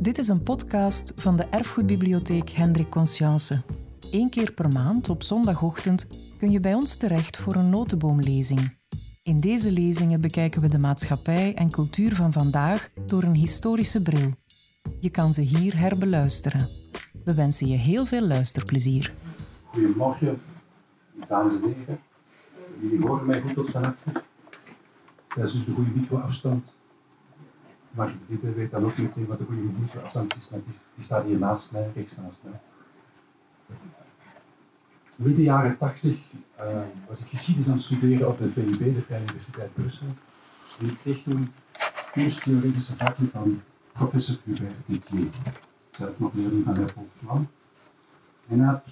Dit is een podcast van de Erfgoedbibliotheek Hendrik Conscience. Eén keer per maand op zondagochtend kun je bij ons terecht voor een notenboomlezing. In deze lezingen bekijken we de maatschappij en cultuur van vandaag door een historische bril. Je kan ze hier herbeluisteren. We wensen je heel veel luisterplezier. Goedemorgen, dames en heren. Jullie horen mij goed tot van. Dat is dus de goede microafstand. Maar dit weet dan ook meteen wat de goede microafstand is, want die, staat hier naast mij, rechts naast mij. Midden jaren 80 uh, was ik geschiedenis aan het studeren op de VUB, de Vrije Universiteit Brussel. En ik kreeg toen cursus theoretische vakken van professor Hubert Didier, zelf nog leerling van Leopold Vlam. En had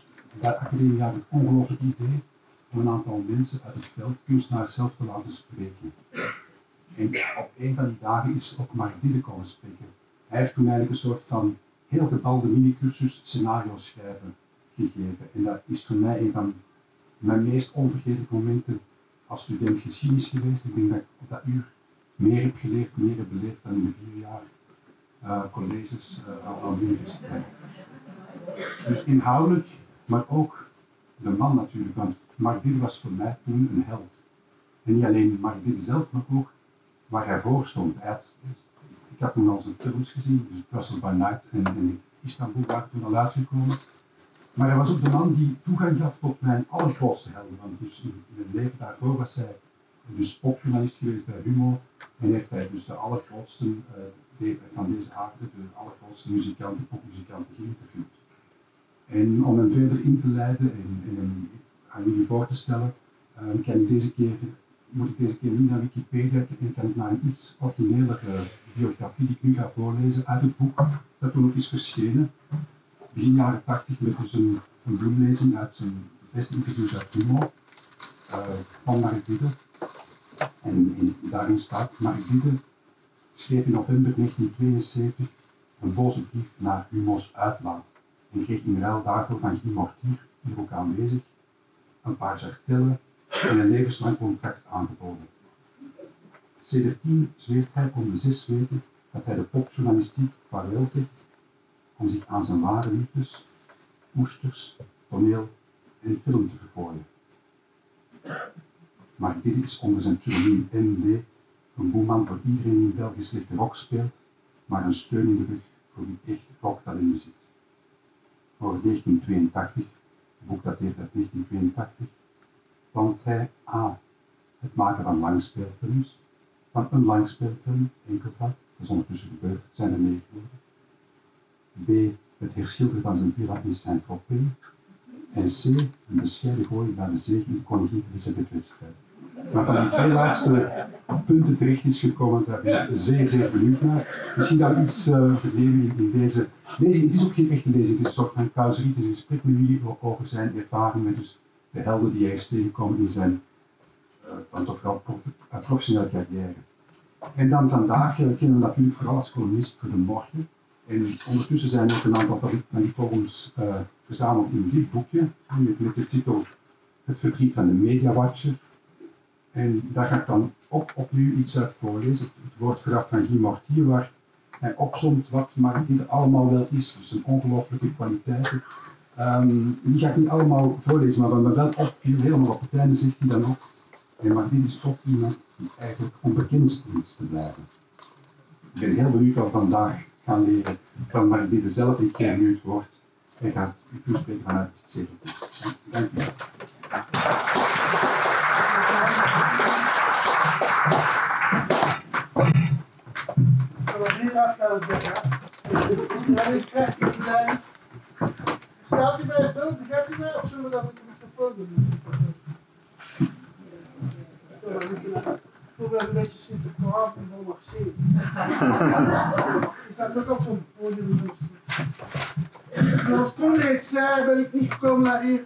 daar academie het ongelooflijk idee om een aantal mensen uit het veld kunstenaars zelf te laten spreken. En op een van die dagen is ook Mark Diede komen spreken. Hij heeft toen eigenlijk een soort van heel gebalde mini-cursus scenario schrijven gegeven. En dat is voor mij een van mijn meest onvergetelijke momenten als student geschiedenis geweest. Ik denk dat ik op dat uur meer heb geleerd, meer heb beleefd dan in de vier jaar uh, colleges uh, aan de universiteit. Dus inhoudelijk, maar ook de man natuurlijk, want Mark Diede was voor mij toen een held. En niet alleen Mark Diede zelf, maar ook waar hij voor stond. ik had toen al zijn films gezien, dus Brussels by Night en, en Istanbul waren toen al uitgekomen. Maar hij was ook de man die toegang gaf tot mijn allergrootste helden. Want dus in mijn leven daarvoor was hij dus popjournalist geweest bij Humo. En heeft hij dus de allergrootste uh, van deze aarde, de allergrootste muzikanten, popmuzikanten geïnterviewd. En om hem verder in te leiden en, hem aan jullie voor te stellen, uh, ik deze keer moet ik deze keer niet naar Wikipedia en kan ik naar een iets originelere biografie die ik nu ga voorlezen uit het boek dat toen nog is verschenen. Begin jaren 80 met dus een, een bloemlezing uit zijn beste interview uit Humo van Mark En, en, daarin staat, Mark Diede schreef in november 1972 een boze brief naar Humo's uitlaat en kreeg in ruil daarvoor van Guy Mortier, hier ook aanwezig, een paar zartellen en een levenslang contract aangeboden. Sedertien zweert hij om de zes weken dat hij de popjournalistiek vaarwel zegt om zich aan zijn ware liefdes, oesters, toneel en film te vergooien. Maar dit is onder zijn pseudoniem MD een boeman voor iedereen die België slechte rock speelt, maar een steun in de rug voor wie echt rocktalent bezit. Voor 1982, het boek dateert uit 1982, want hij A. het maken van langspeelfilms, van een langspeelfilm, enkelvoud, dat is ondertussen gebeurd, zijn er geworden. B. het herschilderen van zijn villa in Saint-Tropez. En C. een bescheiden gooi naar de zee in koningin Elisabeth-wedstrijd. Maar van die twee laatste punten terecht is gekomen, daar ben ik zeer, zeer benieuwd naar. Misschien dan iets uh, in, in deze lezing. Het is ook geen echte lezing, het is een soort van causeriet, het is een gesprek met jullie over zijn ervaringen. Dus de helden die hij is tegengekomen in zijn uh, dan toch wel uh, professionele carrière. En dan vandaag kennen we natuurlijk vooral als columnist voor de morgen. En ondertussen zijn er ook een aantal van die columns uh, verzameld in dit boekje, met, met de titel Het verdriet van de Mediawatcher. En daar ga ik dan ook opnieuw iets uit voorlezen, het, het woordgraf van Guy Mortier, waar hij opzomt wat maar allemaal wel is. Dus een ongelooflijke kwaliteiten Um, die ga ik niet allemaal voorlezen, maar wat me wel opviel, helemaal op het einde zegt hij dan ook, en maar dit is toch iemand die eigenlijk onbekend is te blijven. Ik ben heel benieuwd wat vandaag gaan leren van maar dit zelf keer nu het woord en gaat toespreken vanuit het zegeltje. Dank u wel. Staat u bij zo? Begrijpt u mij? Of zullen we dat met de microfoon doen? Ik voel wel een beetje Sinterklaas en dan mag zien. Is dat ook al zo'n podium? Zoals reeds zei, ben ik niet gekomen naar hier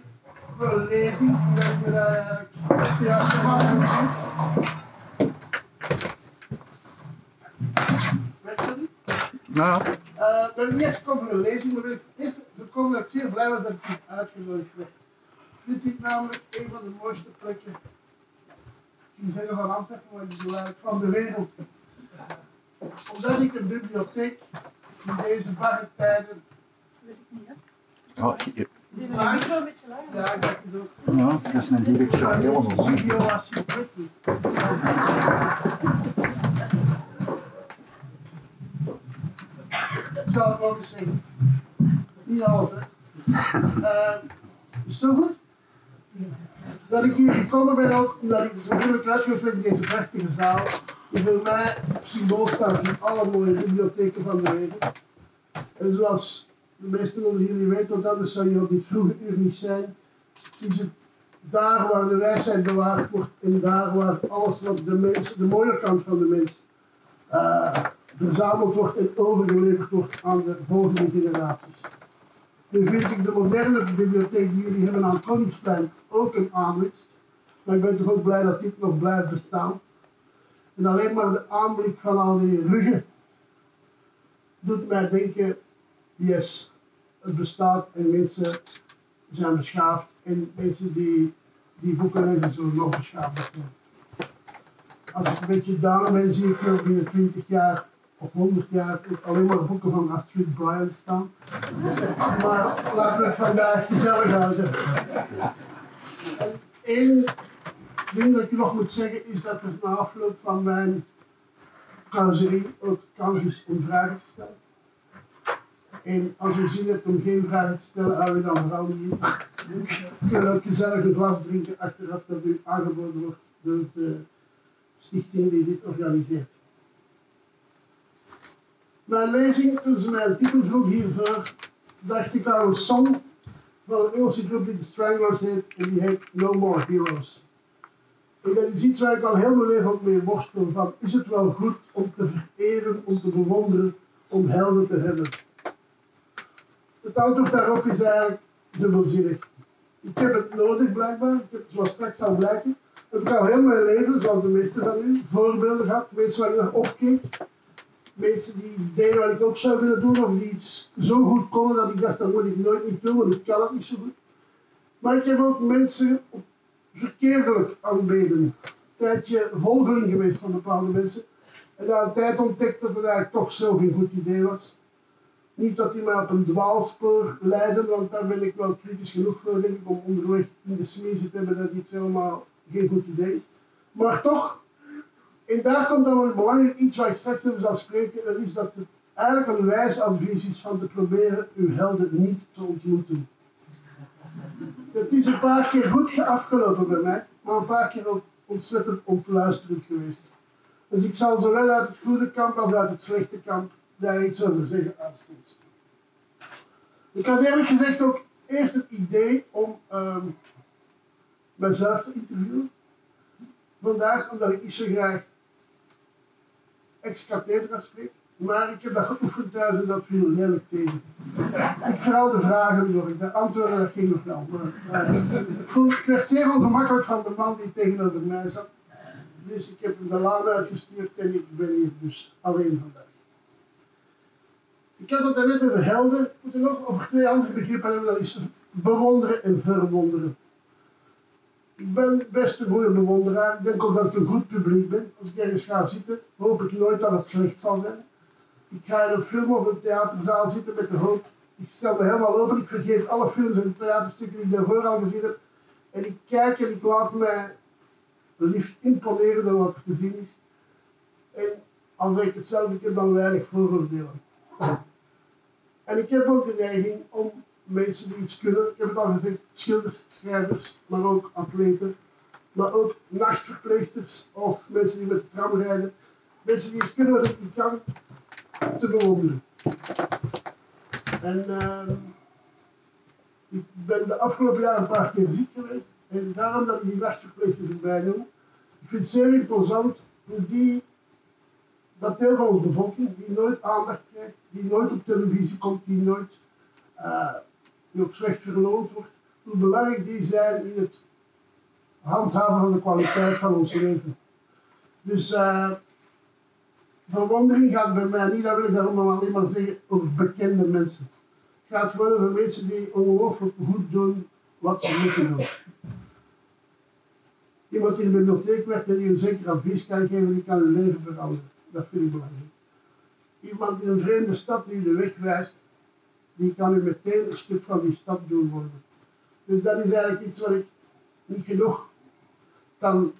voor een lezing. Omdat ik me daar eigenlijk juist gemaakt heb Werkt dat niet? Nou. Uh, ik ben niet echt gekomen voor een lezing, maar eerst gekomen dat ik zeer blij was dat ik hier uitgenodigd werd. Ik vind dit namelijk een van de mooiste plekken, ik ging zeggen van Antwerpen, maar ik bedoel van de wereld. Omdat ik een bibliotheek in deze barre tijden. Weet ik niet, hè? Ja, je- Die. Ja, ik denk het ook. ja, dat is een direct Maar helemaal. video was Ik zal het ook eens zeggen. Niet alles, hè. Zo goed? Dat ik hier gekomen ben ook omdat ik zo moeilijk uitgelegd in deze prachtige zaal. Die voor mij symbool staat van alle mooie bibliotheken van de wereld. En zoals de meesten onder jullie weten, want anders zou je op dit vroege uur niet zijn, is het daar waar de wijsheid bewaard wordt en daar waar alles wat de mens, de mooie kant van de mens, eh, verzameld wordt en overgeleverd wordt aan de volgende generaties. Nu vind ik de moderne bibliotheek die jullie hebben aan Koningsplein ook een aanwinst, maar ik ben toch ook blij dat dit nog blijft bestaan. En alleen maar de aanblik van al die ruggen doet mij denken, yes, het bestaat en mensen zijn beschaafd en mensen die die boeken lezen zullen nog beschaafder zijn. Als ik een beetje down ben, zie ik binnen 20 jaar of 100 jaar alleen maar boeken van Astrid Bryan staan. Maar laten we het vandaag gezellig houden. En één ding dat ik nog moet zeggen is dat er na afloop van mijn causerie ook kans is om vragen te stellen. En als u zin hebt om geen vragen te stellen, hou je dan vooral niet. We kunnen ook gezellig een glas drinken achteraf dat u aangeboden wordt door de stichting die dit organiseert. Mijn lezing, toen ze mij titel vroeg hiervoor, dacht ik aan een song van een Engelse groep die de Stranglers heet en die heet No More Heroes. En dat is iets waar ik al heel mijn leven mee worstel van, is het wel goed om te vereren, om te bewonderen, om helden te hebben? Het antwoord daarop is eigenlijk dubbelzinnig. Ik heb het nodig blijkbaar, zoals straks zal blijken, heb al heel mijn leven, zoals de meeste van u, voorbeelden gehad, mensen waar ik naar opkeek, mensen die iets deden wat ik ook zou willen doen, of die iets zo goed konden dat ik dacht, dat moet ik nooit niet doen, want ik kan het niet zo goed. Maar ik heb ook mensen verkeerdelijk aanbeden. Een tijdje volgeling geweest van bepaalde mensen. En na een tijd ontdekt dat het eigenlijk toch zo geen goed idee was. Niet dat die mij op een dwaalspoor leiden, want daar ben ik wel kritisch genoeg voor, denk ik, om onderweg in de smiezen te hebben dat iets helemaal geen goed idee is. Maar toch, en daar komt dan een belangrijk iets waar ik straks over zal spreken, dat is dat het eigenlijk een wijs advies is van te proberen uw helden niet te ontmoeten. Het is een paar keer goed afgelopen bij mij, maar een paar keer ook ontzettend ontluisterend geweest. Dus ik zal zowel uit het goede kamp als uit het slechte kamp daar iets over zeggen aanstonds. Ik had eerlijk gezegd ook eerst het idee om ehm mezelf te interviewen. Vandaag, omdat ik niet zo graag ex-cathedra spreek. Maar ik heb dat geoefend en dat viel redelijk tegen. Ik vooral de vragen door, de antwoorden dat ging nog wel. Maar, ik, werd zeer ongemakkelijk van de man die tegenover mij zat. Dus ik heb hem de laan uitgestuurd en ik ben hier dus alleen vandaag. Ik had het net over helden. Ik moet er nog over twee andere begrippen hebben. Dat is bewonderen en verwonderen. Ik ben best een goede bewonderaar. Ik denk ook dat ik een goed publiek ben. Als ik ergens ga zitten, hoop ik nooit dat het slecht zal zijn. Ik ga in een film of een theaterzaal zitten met de hoop. Ik stel me helemaal open. Ik vergeet alle films en theaterstukken die ik daarvoor al gezien heb. En ik kijk en ik laat mij liefst imponeren door wat er te zien is. En als ik het zelf, heb dan weinig vooroordelen. En ik heb ook de neiging om mensen die iets kunnen, ik heb het al gezegd, schilders, schrijvers, maar ook atleten, maar ook nachtverpleegsters of mensen die met de tram rijden, mensen die iets kunnen wat ik niet kan, te bewonderen. En ehm, ik ben de afgelopen jaren een paar keer ziek geweest en daarom dat ik die nachtverpleegsters erbij noem. Ik vind het zeer imposant hoe die dat deel van onze bevolking die nooit aandacht krijgt, die nooit op televisie komt, die nooit eh, ook slecht verloond wordt, hoe belangrijk die zijn in het handhaven van de kwaliteit van ons leven. Dus eh verwondering gaat bij mij niet, dat wil ik daarom alleen maar zeggen, over bekende mensen. Het gaat gewoon over mensen die ongelooflijk goed doen wat ze moeten doen. Iemand die in de bibliotheek werkt en die een zeker advies kan geven, die kan hun leven veranderen. Dat vind ik belangrijk. iemand in een vreemde stad die de weg wijst, die kan u meteen een stuk van die stad doen worden. Dus dat is eigenlijk iets wat ik niet genoeg kan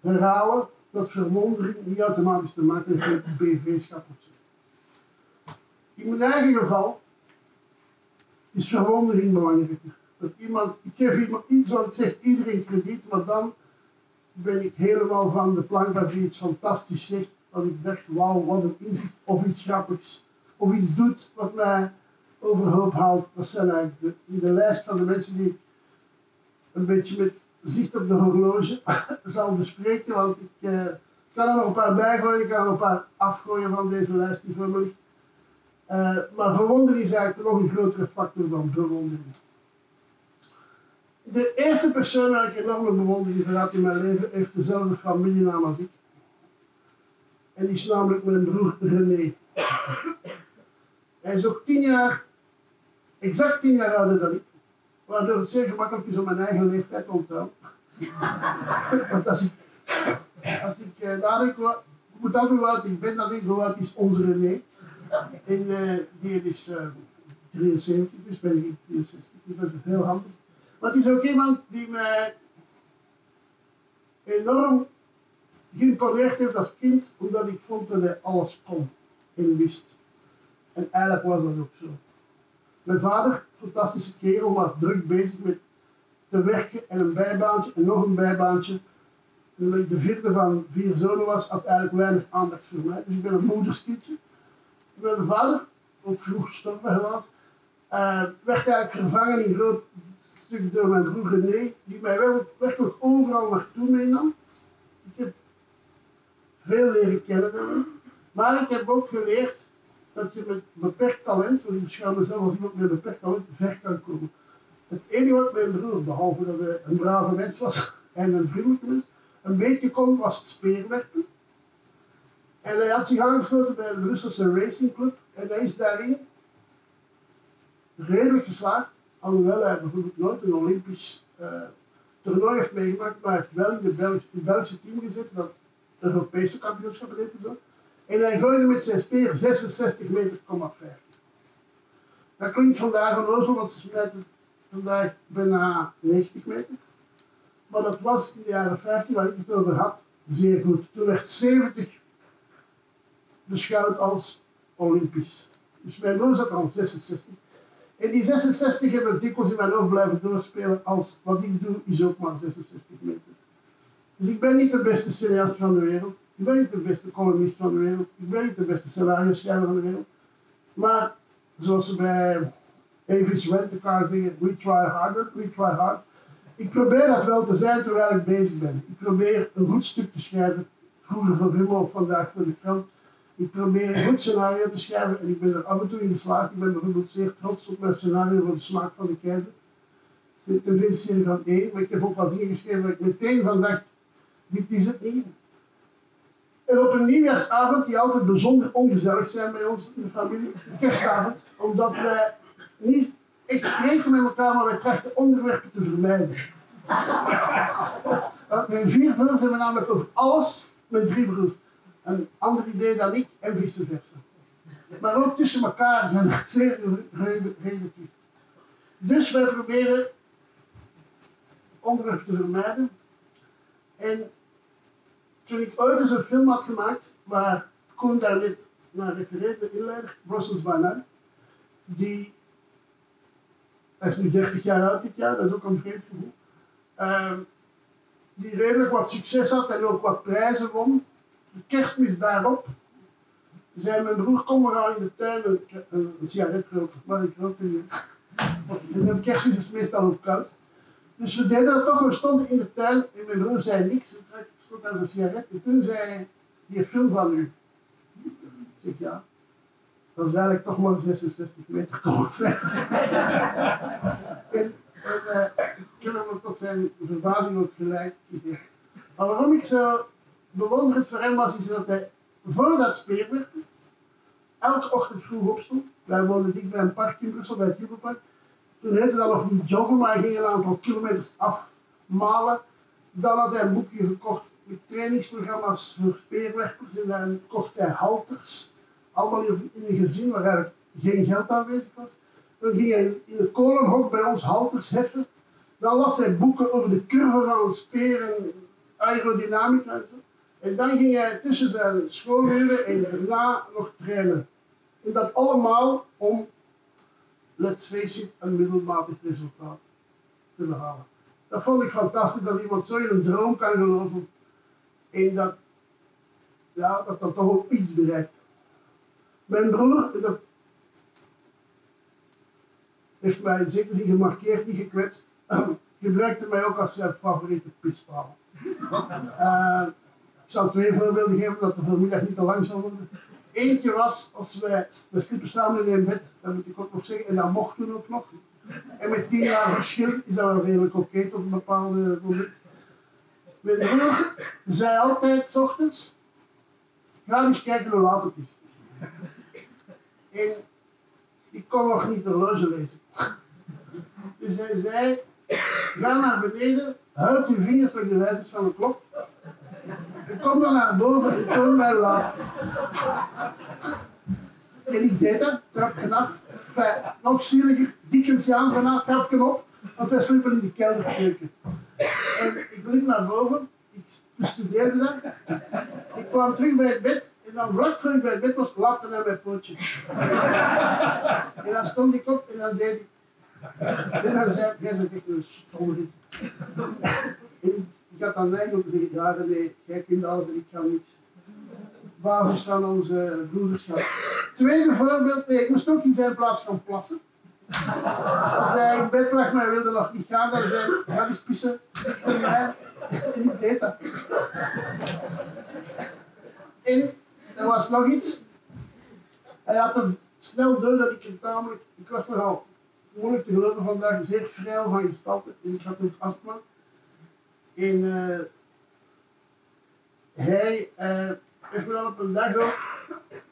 herhalen, dat verwondering niet automatisch te maken heeft met BV-schap. In mijn eigen geval is verwondering belangrijker. Dat iemand, ik geef iemand iets wat ik zeg, iedereen krediet, maar dan ben ik helemaal van de plank als hij iets fantastisch zegt, dat ik dacht, wauw, wat een inzicht, of iets grappigs, of iets doet wat mij overhoop haalt. Dat zijn eigenlijk de, de lijst van de mensen die ik een beetje met zicht op de horloge zal bespreken, want ik eh, kan er nog een paar bijgooien, ik kan er een paar afgooien van deze lijst die voor me ligt. Eh, maar verwondering is eigenlijk nog een grotere factor dan bewondering. De eerste persoon waar ik enorme bewondering voor in mijn leven heeft dezelfde familienaam als ik. En die is namelijk mijn broer René. Hij is ook tien jaar, exact tien jaar ouder dan ik. Waardoor het zeer gemakkelijk is om mijn eigen leeftijd te onthouden. Want als ik, als ik uh, nadenk, wat- ik moet altijd hoe ik ben, dan denk ik hoe oud is onze René. En eh, die is eh 73, dus ben ik 63, dus dat is heel handig. Maar het is ook iemand die mij enorm geïmponeerd heeft als kind, omdat ik vond dat hij alles kon en wist. En eigenlijk was dat ook zo. Mijn vader, fantastische kerel, maar druk bezig met te werken en een bijbaantje en nog een bijbaantje. En toen ik de vierde van vier zonen was, had eigenlijk weinig aandacht voor mij. Dus ik ben een moederskindje. Mijn vader, ook vroeg gestorven helaas, eh, werd eigenlijk vervangen in groot stuk door mijn broer René, die mij wel werkelijk overal naartoe meenam. Ik heb veel leren kennen. Maar ik heb ook geleerd dat je met beperkt talent, want ik beschouw mezelf als iemand met beperkt talent, ver kan komen. Het enige wat mijn broer, behalve dat hij een brave mens was en een vriendelijke mens, een beetje kon, was speerwerpen. En hij had zich aangesloten bij de Brusselse Racing Club en hij is daarin redelijk geslaagd, alhoewel hij bijvoorbeeld nooit een Olympisch eh, toernooi heeft meegemaakt, maar hij heeft wel in de Belgische, het Belgische team gezet dat Europese kampioenschap heet en zo. En hij gooide met zijn speer 66 meter, 50. Dat klinkt vandaag onnozel, want ze smijten vandaag bijna 90 meter. Maar dat was in de jaren 50, waar ik het over had, zeer goed. Toen werd 70 beschouwd als Olympisch. Dus mijn broer zat al 66. En die 66 hebben dikwijls in mijn hoofd blijven doorspelen als wat ik doe is ook maar 66 meter. Dus ik ben niet de beste cineast van de wereld. Ik ben niet de beste columnist van de wereld. Ik ben niet de beste scenario schrijver van de wereld. Maar zoals ze bij Avis Rent-A-Car zeggen, we try harder, we try hard. Ik probeer dat wel te zijn terwijl ik bezig ben. Ik probeer een goed stuk te schrijven. Vroeger voor Hummel, vandaag voor de krant. Ik probeer een goed scenario te schrijven en ik ben er af en toe in geslaagd. Ik ben bijvoorbeeld zeer trots op mijn scenario voor de smaak van de keizer. De televisieserie van één, maar ik heb ook wat dingen geschreven waar ik meteen van dit is het niet. En op een nieuwjaarsavond, die altijd bijzonder ongezellig zijn bij ons in de familie, kerstavond, omdat wij niet echt spreken met elkaar, maar wij trachten onderwerpen te vermijden. Mijn vier broers hebben namelijk over alles, mijn drie broers. Een ander idee dan ik en vice versa. Maar ook tussen elkaar zijn we zeer re- relatief. Dus wij proberen onderwerpen te vermijden. En toen ik ooit eens een film had gemaakt, waar Koen daar net naar refereerde, de inleider, Brussels Night, die, hij is nu 30 jaar oud dit jaar, dat is ook een vreemd gevoel, Ehm, die redelijk wat succes had en ook wat prijzen won. De kerstmis daarop zei mijn broer, kom maar aan in de tuin een, een, een sigaret roken, maar ik rookte niet. Want de kerstmis is meestal ook koud. Dus we deden dat toch, we stonden in de tuin en mijn broer zei niks. Ik stond aan zijn sigaret en toen zei hij, die film van u. Ik zeg ja. Dat is eigenlijk toch maar 66 meter En, en eh, ik heb hem tot zijn verbazing ook gelijk. Maar waarom ik zo bewonderend voor hem was, is dat hij voor dat speerwerpen elke ochtend vroeg opstond. Wij woonden dicht bij een park in Brussel, bij het Jubelpark. Toen heette dat nog niet joggen, maar hij ging een aantal kilometers afmalen. Dan had hij een boekje gekocht trainingsprogramma's voor speerwerpers en dan hij halters allemaal in een gezin waar eigenlijk geen geld aanwezig was. Dan ging hij in het kolenhok bij ons halters heffen. Dan las hij boeken over de curve van een speer en aerodynamica en zo. En dan ging hij tussen zijn schooluren en daarna nog trainen. En dat allemaal om, let's face it, een middelmatig resultaat te behalen. Dat vond ik fantastisch, dat iemand zo in een droom kan geloven. En dat, ja, dat dan toch ook iets bereikt. Mijn broer, dat heeft mij zekere zin gemarkeerd, niet gekwetst. Gebruikte mij ook als zijn favoriete pispaal. Eh, ik zal twee voorbeelden geven, dat de vanmiddag niet te lang zal worden. Eentje was, als wij, we sliepen samen in een bed, dat moet ik ook nog zeggen, en dat mocht toen ook nog. En met tien jaar verschil is dat wel redelijk oké tot een bepaalde moment. Mijn broer zei altijd, s ochtends, ga eens kijken hoe laat het is. En ik kon nog niet de horloge lezen. Dus hij zei, ga naar beneden, houd uw vingers op de wijzers van de klok. En kom dan naar boven en toon mij laat. En ik deed dat, trapje af. Enfin, nog zieliger, Dickensiaans daarna, trapje op, want wij sliepen in de kelderkeuken. En ik liep naar boven, ik bestudeerde dat. Ik kwam terug bij het bed en dan vlak ik bij het bed was, klapte naar mijn pootje. En dan stond ik op en dan deed ik. En dan zei ik, jij bent een stommerik. En ik had dan neiging om te zeggen, ja nee, jij kunt alles en ik kan niks. Basis van onze broederschap. Tweede voorbeeld, nee, ik moest ook in zijn plaats gaan plassen. Als hij in bed lag, maar hij wilde nog niet gaan, dan zei ga eens pissen. En ik deed dat. En er was nog iets. Hij had hem snel door dat ik hem tamelijk, ik was nogal moeilijk te geloven vandaag, zeer vrij van gestalte. En ik had ook astma. En eh, hij eh, heeft me dan op een dag ook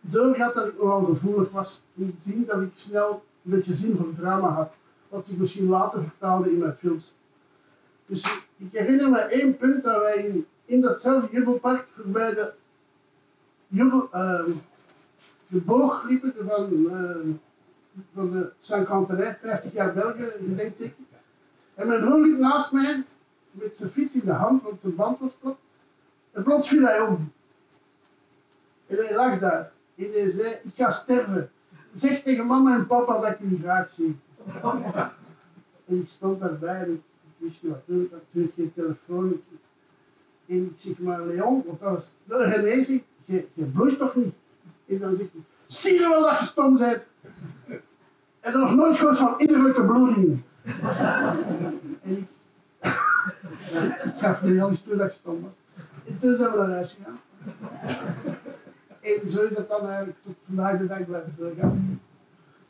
doorgehad dat ik nogal gevoelig was. In het zin dat ik snel een beetje zin voor drama had. Wat zich misschien later vertaalde in mijn films. Dus ik herinner me één punt dat wij in, datzelfde jubelpark voorbij de, jubel, ehm, de boog liepen van, ehm, van de Saint-Quentin, 50 jaar België, een gedenkteken. En mijn broer liep naast mij met zijn fiets in de hand, want zijn band was plat. En plots viel hij om. En hij lag daar. En hij zei, ik ga sterven. Zeg tegen mama en papa dat ik jullie graag zie. En ik stond daarbij en ik, ik wist. Ik had natuurlijk geen telefoon. Ik- En ik zeg maar, Leon, want dat was de zegt, je, je bloeit toch niet? En dan zegt hij, zie je wel dat je stom bent? En er nog nooit gehoord van innerlijke bloedingen. en ik, ik gaf Leon eens toe dat ik stom was. En toen zijn we naar huis gegaan. En zo is dat dan eigenlijk tot vandaag de dag blijven doorgaan.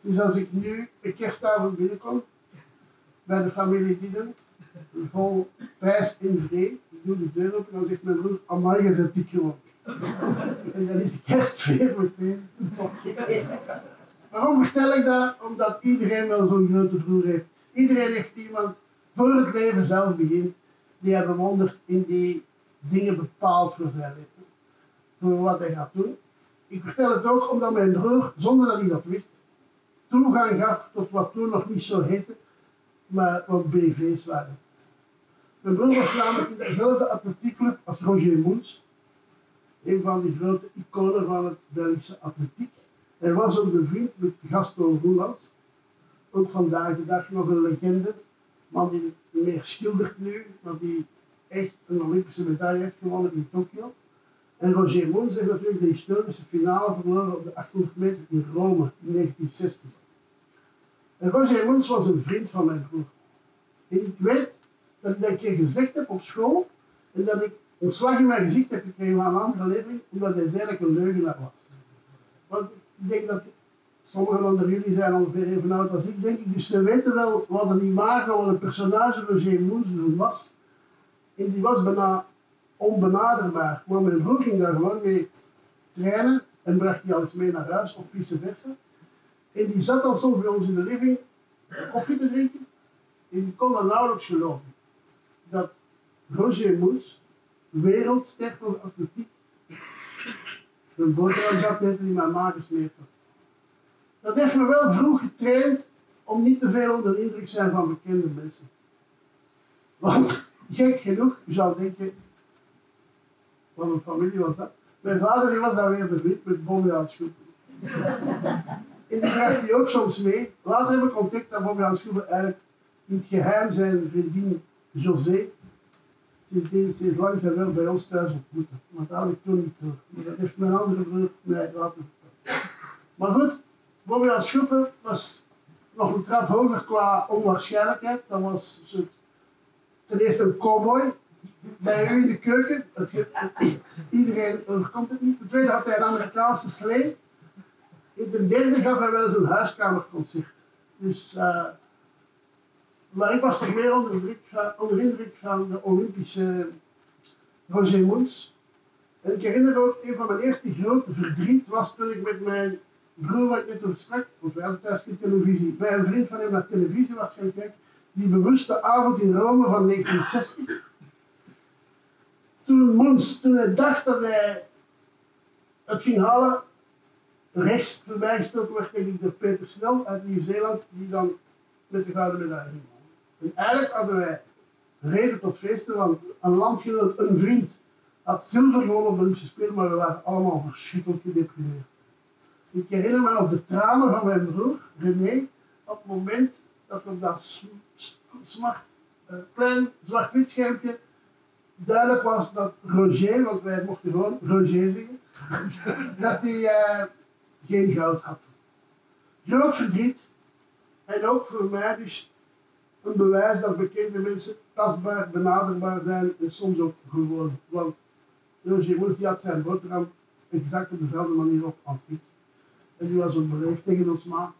Dus als ik nu een kerstavond binnenkom, bij de familie Dieden, vol prijs en vrede, ik doe de deur open en dan zegt mijn broer, amai, je bent dik geworden. En dan is kerstfeer meteen. Waarom vertel ik dat? Omdat iedereen wel zo'n grote broer heeft. Iedereen heeft iemand voor het leven zelf begint, die hij bewondert en die dingen bepaalt voor zijn leven. Voor wat hij gaat doen. Ik vertel het ook omdat mijn broer, zonder dat hij dat wist, toegang gaf tot wat toen nog niet zo heette, maar wat BV's waren. Mijn broer was namelijk in dezelfde atletiekclub als Roger Moens, een van die grote iconen van het Belgische atletiek. Hij was ook bevriend met Gaston Roelands, ook vandaag de dag nog een legende, man die meer schildert nu, maar die echt een Olympische medaille heeft gewonnen in Tokio. En Roger Moens heeft natuurlijk de historische finale verloren op de 800 meter in Rome in 1960. En Roger Moens was een vriend van mijn broer. En ik weet dat ik dat een keer gezegd heb op school en dat ik een slag in mijn gezicht heb gekregen van een andere leerling, omdat hij zei een leugenaar was. Want ik denk dat sommigen onder jullie zijn ongeveer even oud als ik, denk ik, dus ze weten wel wat een imago, wat een personage Roger Moens was. En die was bijna onbenaderbaar. Maar mijn broer ging daar gewoon mee trainen en bracht die alles mee naar huis of vice versa. En die zat dan soms bij ons in de living koffie te drinken. En die kon dat nauwelijks geloven. Dat Roger Moes, wereldster van de atletiek, een boterham zat eten die mijn maag gesmeerd. Dat heeft me wel vroeg getraind om niet te veel onder de indruk te zijn van bekende mensen. Want, gek genoeg, je zou denken, wat een familie was dat? Mijn vader die was dan weer bevriend met Bobbejaans Schoepen. En die draagt hij ook soms mee. Later heb ik ontdekt dat Bobbejaans Schoepen eigenlijk in het geheim zijn vriendin José, sindsdien sinds lang zijn wel bij ons thuis ontmoeten. Maar dat had ik toen niet door. Maar dat heeft mijn andere broer mij laten vertellen. Maar goed, Bobbejaans Schoepen was nog een trap hoger qua onwaarschijnlijkheid. Dat was een soort, ten eerste een cowboy, bij u in de keuken. Het iedereen overkomt het niet. Ten tweede had hij een Amerikaanse slee. In ten derde gaf hij wel eens een huiskamerconcert. Dus, eh, maar ik was toch meer onder de indruk van, de de Olympische Roger Moens. En ik herinner ook, een van mijn eerste grote verdriet was toen ik met mijn broer, wat ik net over sprak, want wij hadden thuis geen televisie, bij een vriend van hem naar televisie was gaan kijken, die bewuste avond in Rome van 1960 toen Moens, toen hij dacht dat hij het ging halen, rechts voorbij gestoken werd, ik, door Peter Snel uit Nieuw-Zeeland, die dan met de gouden medaille ging. En eigenlijk hadden wij reden tot feesten, want een landgenoot, een vriend, had zilver gewonnen op de Olympische maar we waren allemaal verschrikkelijk gedeprimeerd. Ik herinner me nog de tranen van mijn broer, René, op het moment dat op dat smart, eh, klein zwart-wit schermpje duidelijk was dat Roger, want wij mochten gewoon Roger zingen, dat hij eh, geen goud had. Groot verdriet. En ook voor mij dus een bewijs dat bekende mensen tastbaar, benaderbaar zijn en soms ook gewoon. Want Roger Moes had zijn boterham exact op dezelfde manier op als ik. En die was ook beleefd tegen ons ma.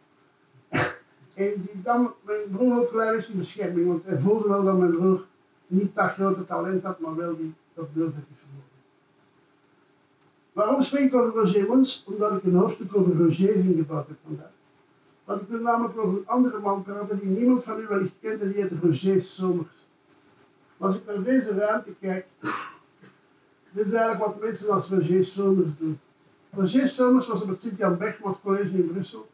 En die dan mijn broer ook klein is in bescherming, want hij voelde wel dat mijn broer niet dat grote talent had, maar wel die, dat beeldzetjes vermogen. Waarom spreek ik over Roger Mons? Omdat ik een hoofdstuk over Roger ingebouwd heb vandaag. Want ik wil namelijk over een andere man praten die niemand van u wellicht kent en die heet Roger Somers. Als ik naar deze ruimte kijk, dit is eigenlijk wat mensen als Roger Somers doen. Roger Somers was op het Sint-Jan Bergmans College in Brussel,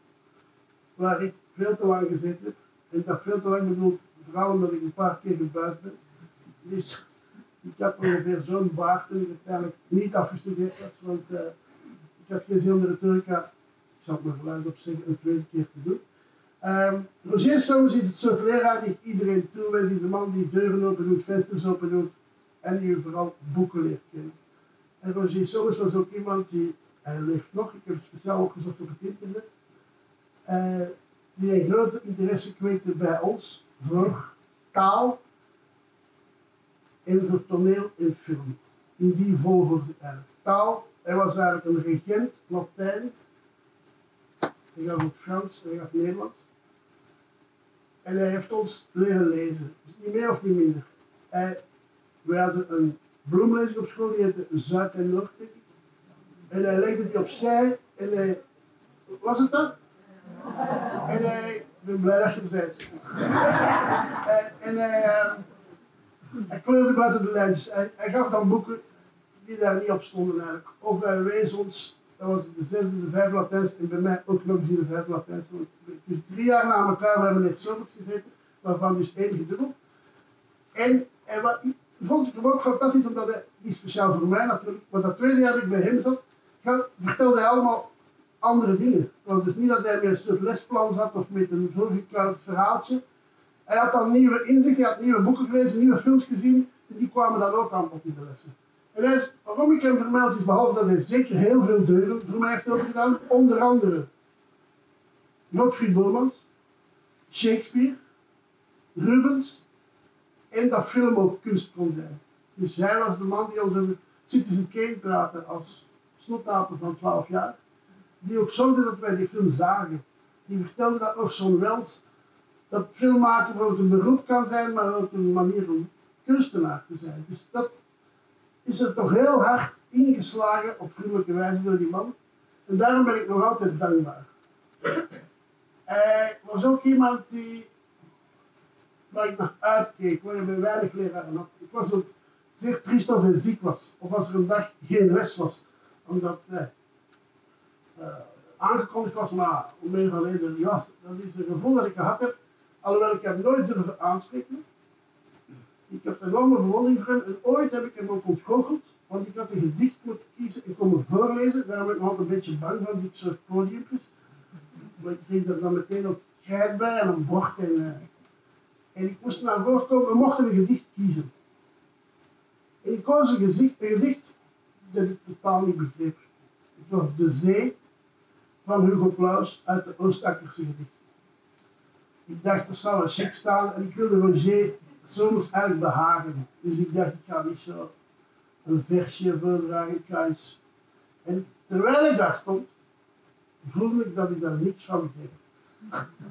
waar ik veel te lang gezeten heb. En dat veel te lang bedoelt, vooral omdat ik een paar keer gebuisd ben. Dus ik had ongeveer zo'n baard toen ik uiteindelijk niet afgestudeerd was, want eh, ik had geen zin om de retorica, ik zal maar geluid op zeggen, een tweede keer te doen. Ehm Roger is het soort leraar die iedereen toewens, is de man die deuren open doet, vensters open doet en die vooral boeken leert kennen. En Roger Somers was ook iemand die, hij leeft nog, ik heb het speciaal opgezocht op het internet, eh, die een grote interesse kweekte bij ons voor taal en voor toneel en film. In die volgorde eigenlijk. Taal, hij was eigenlijk een regent, Latijn, hij gaf ook Frans, hij gaf Nederlands. En hij heeft ons leren lezen, dus niet meer of niet minder. Hij, wij hadden een bloemlezing op school, die heette Zuid en Noord. En hij legde die opzij en hij, was het dat? En hij, ik ben blij dat je er. En, en hij, eh, hij kleurde buiten de lijntjes. Hij, gaf dan boeken die daar niet op stonden eigenlijk. Of hij wees ons, dat was de zesde, de vijfde Latijns, en bij mij ook nog eens de vijfde Latijns. Want Dus drie jaar na elkaar hebben we net zomers gezeten, waarvan dus één gedubbeld. En, en wat, vond ik hem ook fantastisch, omdat hij, niet speciaal voor mij natuurlijk, maar dat tweede jaar dat ik bij hem zat, vertelde hij allemaal andere dingen. Het was dus niet dat hij met een soort lesplan zat of met een voorgekruid verhaaltje. Hij had dan nieuwe inzichten, hij had nieuwe boeken gelezen, nieuwe films gezien, en die kwamen dan ook aan op de lessen. En hij is, waarom ik hem vermeld is, behalve dat hij zeker heel veel deuren voor mij heeft opengedaan, onder andere Godfried Bormans, Shakespeare, Rubens, en dat film ook kunst kon zijn. Dus hij was de man die ons over Citizen Kane praatte als snotapen van 12 jaar die ook zorgde dat wij die film zagen. Die vertelde dat nog zo'n Wels, dat filmmaken bijvoorbeeld een beroep kan zijn, maar ook een manier om kunstenaar te zijn. Dus dat is er toch heel hard ingeslagen op vriendelijke wijze door die man. En daarom ben ik nog altijd dankbaar. Hij was ook iemand die, waar ik naar uitkeek, waar je bij weinig leraren had. Ik was ook zeer triest als hij ziek was, of als er een dag geen les was. Omdat eh, eh, aangekondigd was, maar om een reden niet was. Dat is een gevoel dat ik gehad heb, alhoewel ik hem nooit durven aanspreken. Ik heb een enorme bewondering voor hem en ooit heb ik hem ook ontgoocheld, want ik had een gedicht moeten kiezen en komen voorlezen. Daarom ben ik altijd een beetje bang van dit soort podiumpjes. Maar ik kreeg er dan meteen ook krijt bij en een bord en, eh, en ik moest naar voren komen, we mochten een gedicht kiezen. En ik koos een, gezicht, een gedicht dat ik totaal niet begreep. Het was De Zee van Hugo Claus uit de Oostakkerse gedicht. Ik dacht, er zou een check staan en ik wilde Roger zomers eigenlijk behagen. Dus ik dacht, ik ga niet zo een versje voordragen, ik ga. En terwijl ik daar stond, voelde ik dat ik daar niks van begreep.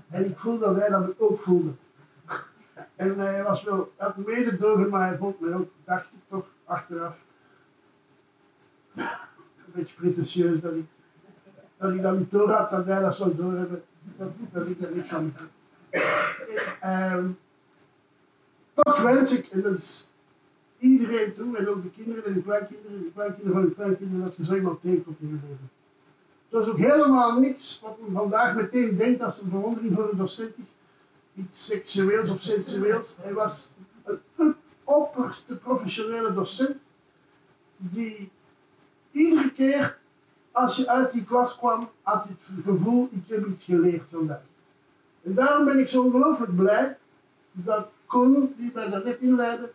En ik voelde dat hij dat ook voelde. En hij was wel het mededogen, maar hij vond mij ook, dacht ik toch, achteraf. Een beetje pretentieus dat ik dat ik dat niet door had, dat hij dat zou doorhebben, dat, dat ik er niks aan heb. Ehm, toch wens ik, en dat is iedereen toe, en ook de kinderen en de kleinkinderen, de kleinkinderen van de kleinkinderen, dat ze zo iemand tegenkomt in hun leven. Het was ook helemaal niks wat men vandaag meteen denkt als een verwondering voor een docent is. Iets seksueels of sensueels. Hij was een opperste professionele docent die iedere keer als je uit die klas kwam, had het gevoel, ik heb iets geleerd vandaag. En daarom ben ik zo ongelooflijk blij dat Koen, die mij daar net inleidde,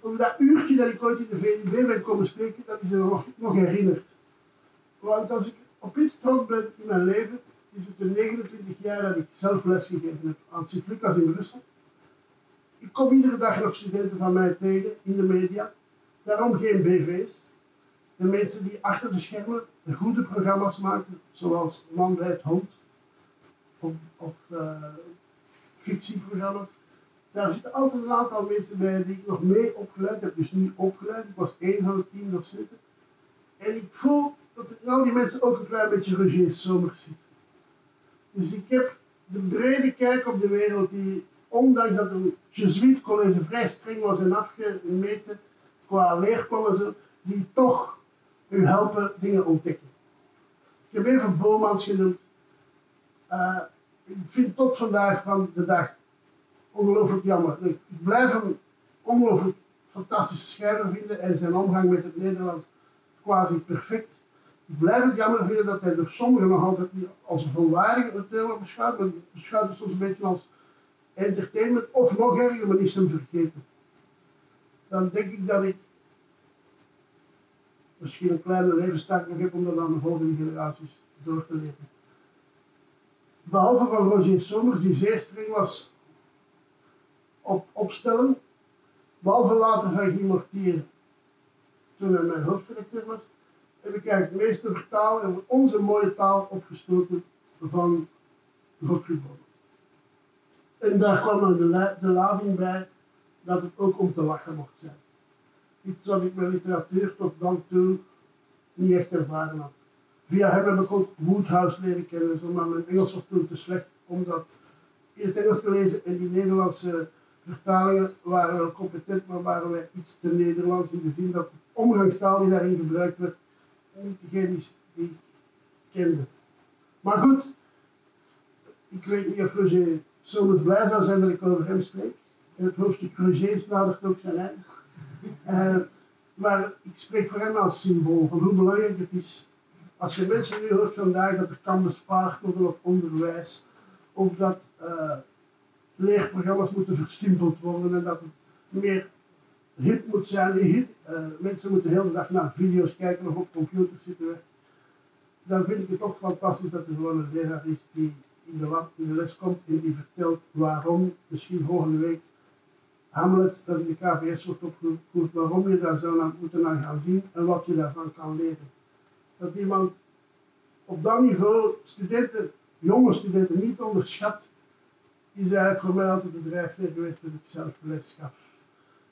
over dat uurtje dat ik ooit in de VNB ben komen spreken, dat is er nog, nog herinnerd. Want als ik op iets trots ben in mijn leven, is het de 29 jaar dat ik zelf lesgegeven heb aan Sint-Lucas in Brussel. Ik kom iedere dag nog studenten van mij tegen in de media, daarom geen BV's. De mensen die achter de schermen de goede programma's maken, zoals Man bij het Hond of, of uh, fictieprogramma's. Daar zitten altijd een aantal mensen bij die ik nog mee opgeleid heb, dus niet opgeleid. Ik was één van de tien docenten. En ik voel dat in al die mensen ook een klein beetje Roger Somers zit. Dus ik heb de brede kijk op de wereld die, ondanks dat een Jesuit college vrij streng was en afgemeten qua leerplan en zo, die toch u helpen dingen ontdekken. Ik heb even Bomans genoemd. Uh, ik vind tot vandaag van de dag ongelooflijk jammer. Ik blijf hem ongelooflijk fantastische schrijver vinden en zijn omgang met het Nederlands quasi perfect. Ik blijf het jammer vinden dat hij door sommigen nog altijd niet als een volwaardige auteur wordt beschouwd, maar beschouwt het soms een beetje als entertainment of nog erger, maar is hem vergeten. Dan denk ik dat ik misschien een kleine levenstaak nog heb om dat aan de volgende generaties door te leren. Behalve van Roger Somers, die zeer streng was op opstellen, behalve later van Guy Mortier, toen hij mijn hoofdredacteur was, heb ik eigenlijk het meeste vertalen over onze mooie taal opgestoken van Bommels. En daar kwam dan de, de lading bij dat het ook om te lachen mocht zijn iets wat ik met literatuur tot dan toe niet echt ervaren had. Via hem heb ik ook Woodhouse leren kennen, zo, maar mijn Engels was toen te slecht om dat in het Engels te lezen en die Nederlandse vertalingen waren wel competent, maar waren wij iets te Nederlands in de zin dat de omgangstaal die daarin gebruikt werd niet degene is die ik kende. Maar goed, ik weet niet of Roger zomaar blij zou zijn dat ik over hem spreek. En het hoofdstuk Roger nadert ook zijn eind. Uh, maar ik spreek voor hem als symbool van hoe belangrijk het is. Als je mensen nu hoort vandaag dat er kan bespaard worden op onderwijs, of dat uh, leerprogramma's moeten versimpeld worden en dat het meer hip moet zijn. Uh, mensen moeten de hele dag naar video's kijken of op computers zitten. Dan vind ik het toch fantastisch dat er gewoon een leraar is die in de, in de les komt en die vertelt waarom, misschien volgende week, Hamlet dat in de KVS wordt opgevoerd, waarom je daar zou naar, moeten naar gaan zien en wat je daarvan kan leren. Dat iemand op dat niveau studenten, jonge studenten niet onderschat, is eigenlijk voor mij altijd de drijfveer geweest dat ik zelf les gaf.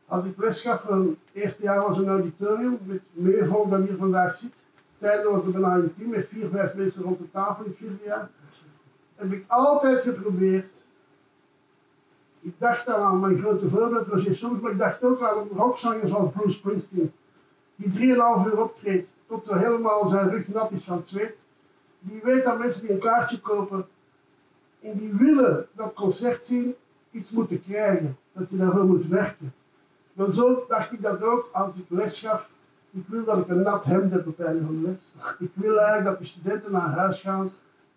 Als ik les gaf, het eerste jaar was een auditorium met meer volk dan hier vandaag zit. Tijdens was er een team met vier, vijf mensen rond de tafel in het vierde jaar. Heb ik altijd geprobeerd ik dacht dan aan mijn grote voorbeeld, Roger Soms, maar ik dacht ook aan rockzangers zoals Bruce Springsteen, die 3,5 uur optreedt, tot er helemaal zijn rug nat is van het zweet. die weet dat mensen die een kaartje kopen en die willen dat concert zien, iets moeten krijgen. Dat je daarvoor moet werken. Maar zo dacht ik dat ook als ik les gaf. Ik wil dat ik een nat hemd heb op einde van de les. Ik wil eigenlijk dat de studenten naar huis gaan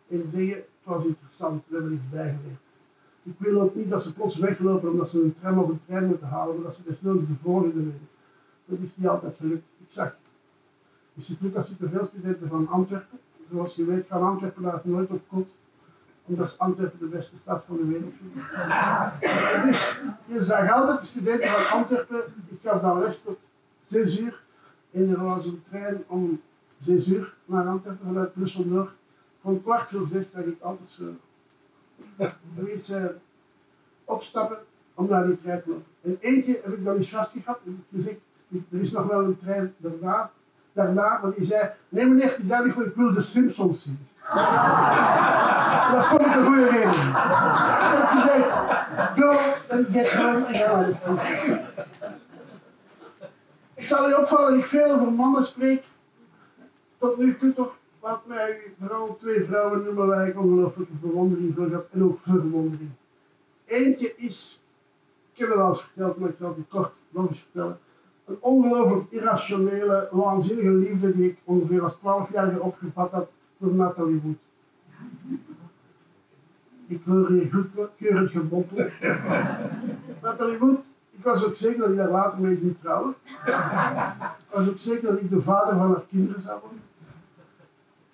en zeggen, het was interessant, we hebben iets bijgeleerd. Ik wil ook niet dat ze plots weglopen omdat ze een tram of een trein moeten halen, maar dat ze desnoods de volgende weten. Dat is niet altijd gelukt. Ik zag, in Sint-Lucas zitten veel studenten van Antwerpen. Zoals je weet gaan Antwerpen daar nooit op kot, omdat Antwerpen de beste stad van de wereld vindt. Dus je zag altijd de studenten van Antwerpen, ik gaf dan les tot 6 uur en er was een trein om 6 uur naar Antwerpen vanuit Brussel Noord. Van kwart voor zes zag ik altijd zo mensen opstappen om naar die trein te lopen. En eentje heb ik dan eens vastgehad en heb gezegd, er is nog wel een trein daarna, daarna want die zei, nee meneer, het is duidelijk ik wil de Simpsons zien. dat vond ik een goede reden. Ik heb gezegd, go and get home de Simpsons. Ik zal u opvallen dat ik veel over mannen spreek. Tot nu toe toch wat mij vooral twee vrouwen noemen waar ik ongelooflijke bewondering voor heb en ook verwondering. Eentje is, ik heb het al eens verteld, maar ik zal het kort nog eens vertellen. Een ongelooflijk irrationele, waanzinnige liefde die ik ongeveer als 12-jarige opgevat had voor Nathalie Wood. Ik hoor hier goedkeurend geboppeld. Nathalie Wood, ik was ook zeker dat ik daar later mee ging trouwen. Ik was ook zeker dat ik de vader van haar kinderen zou worden.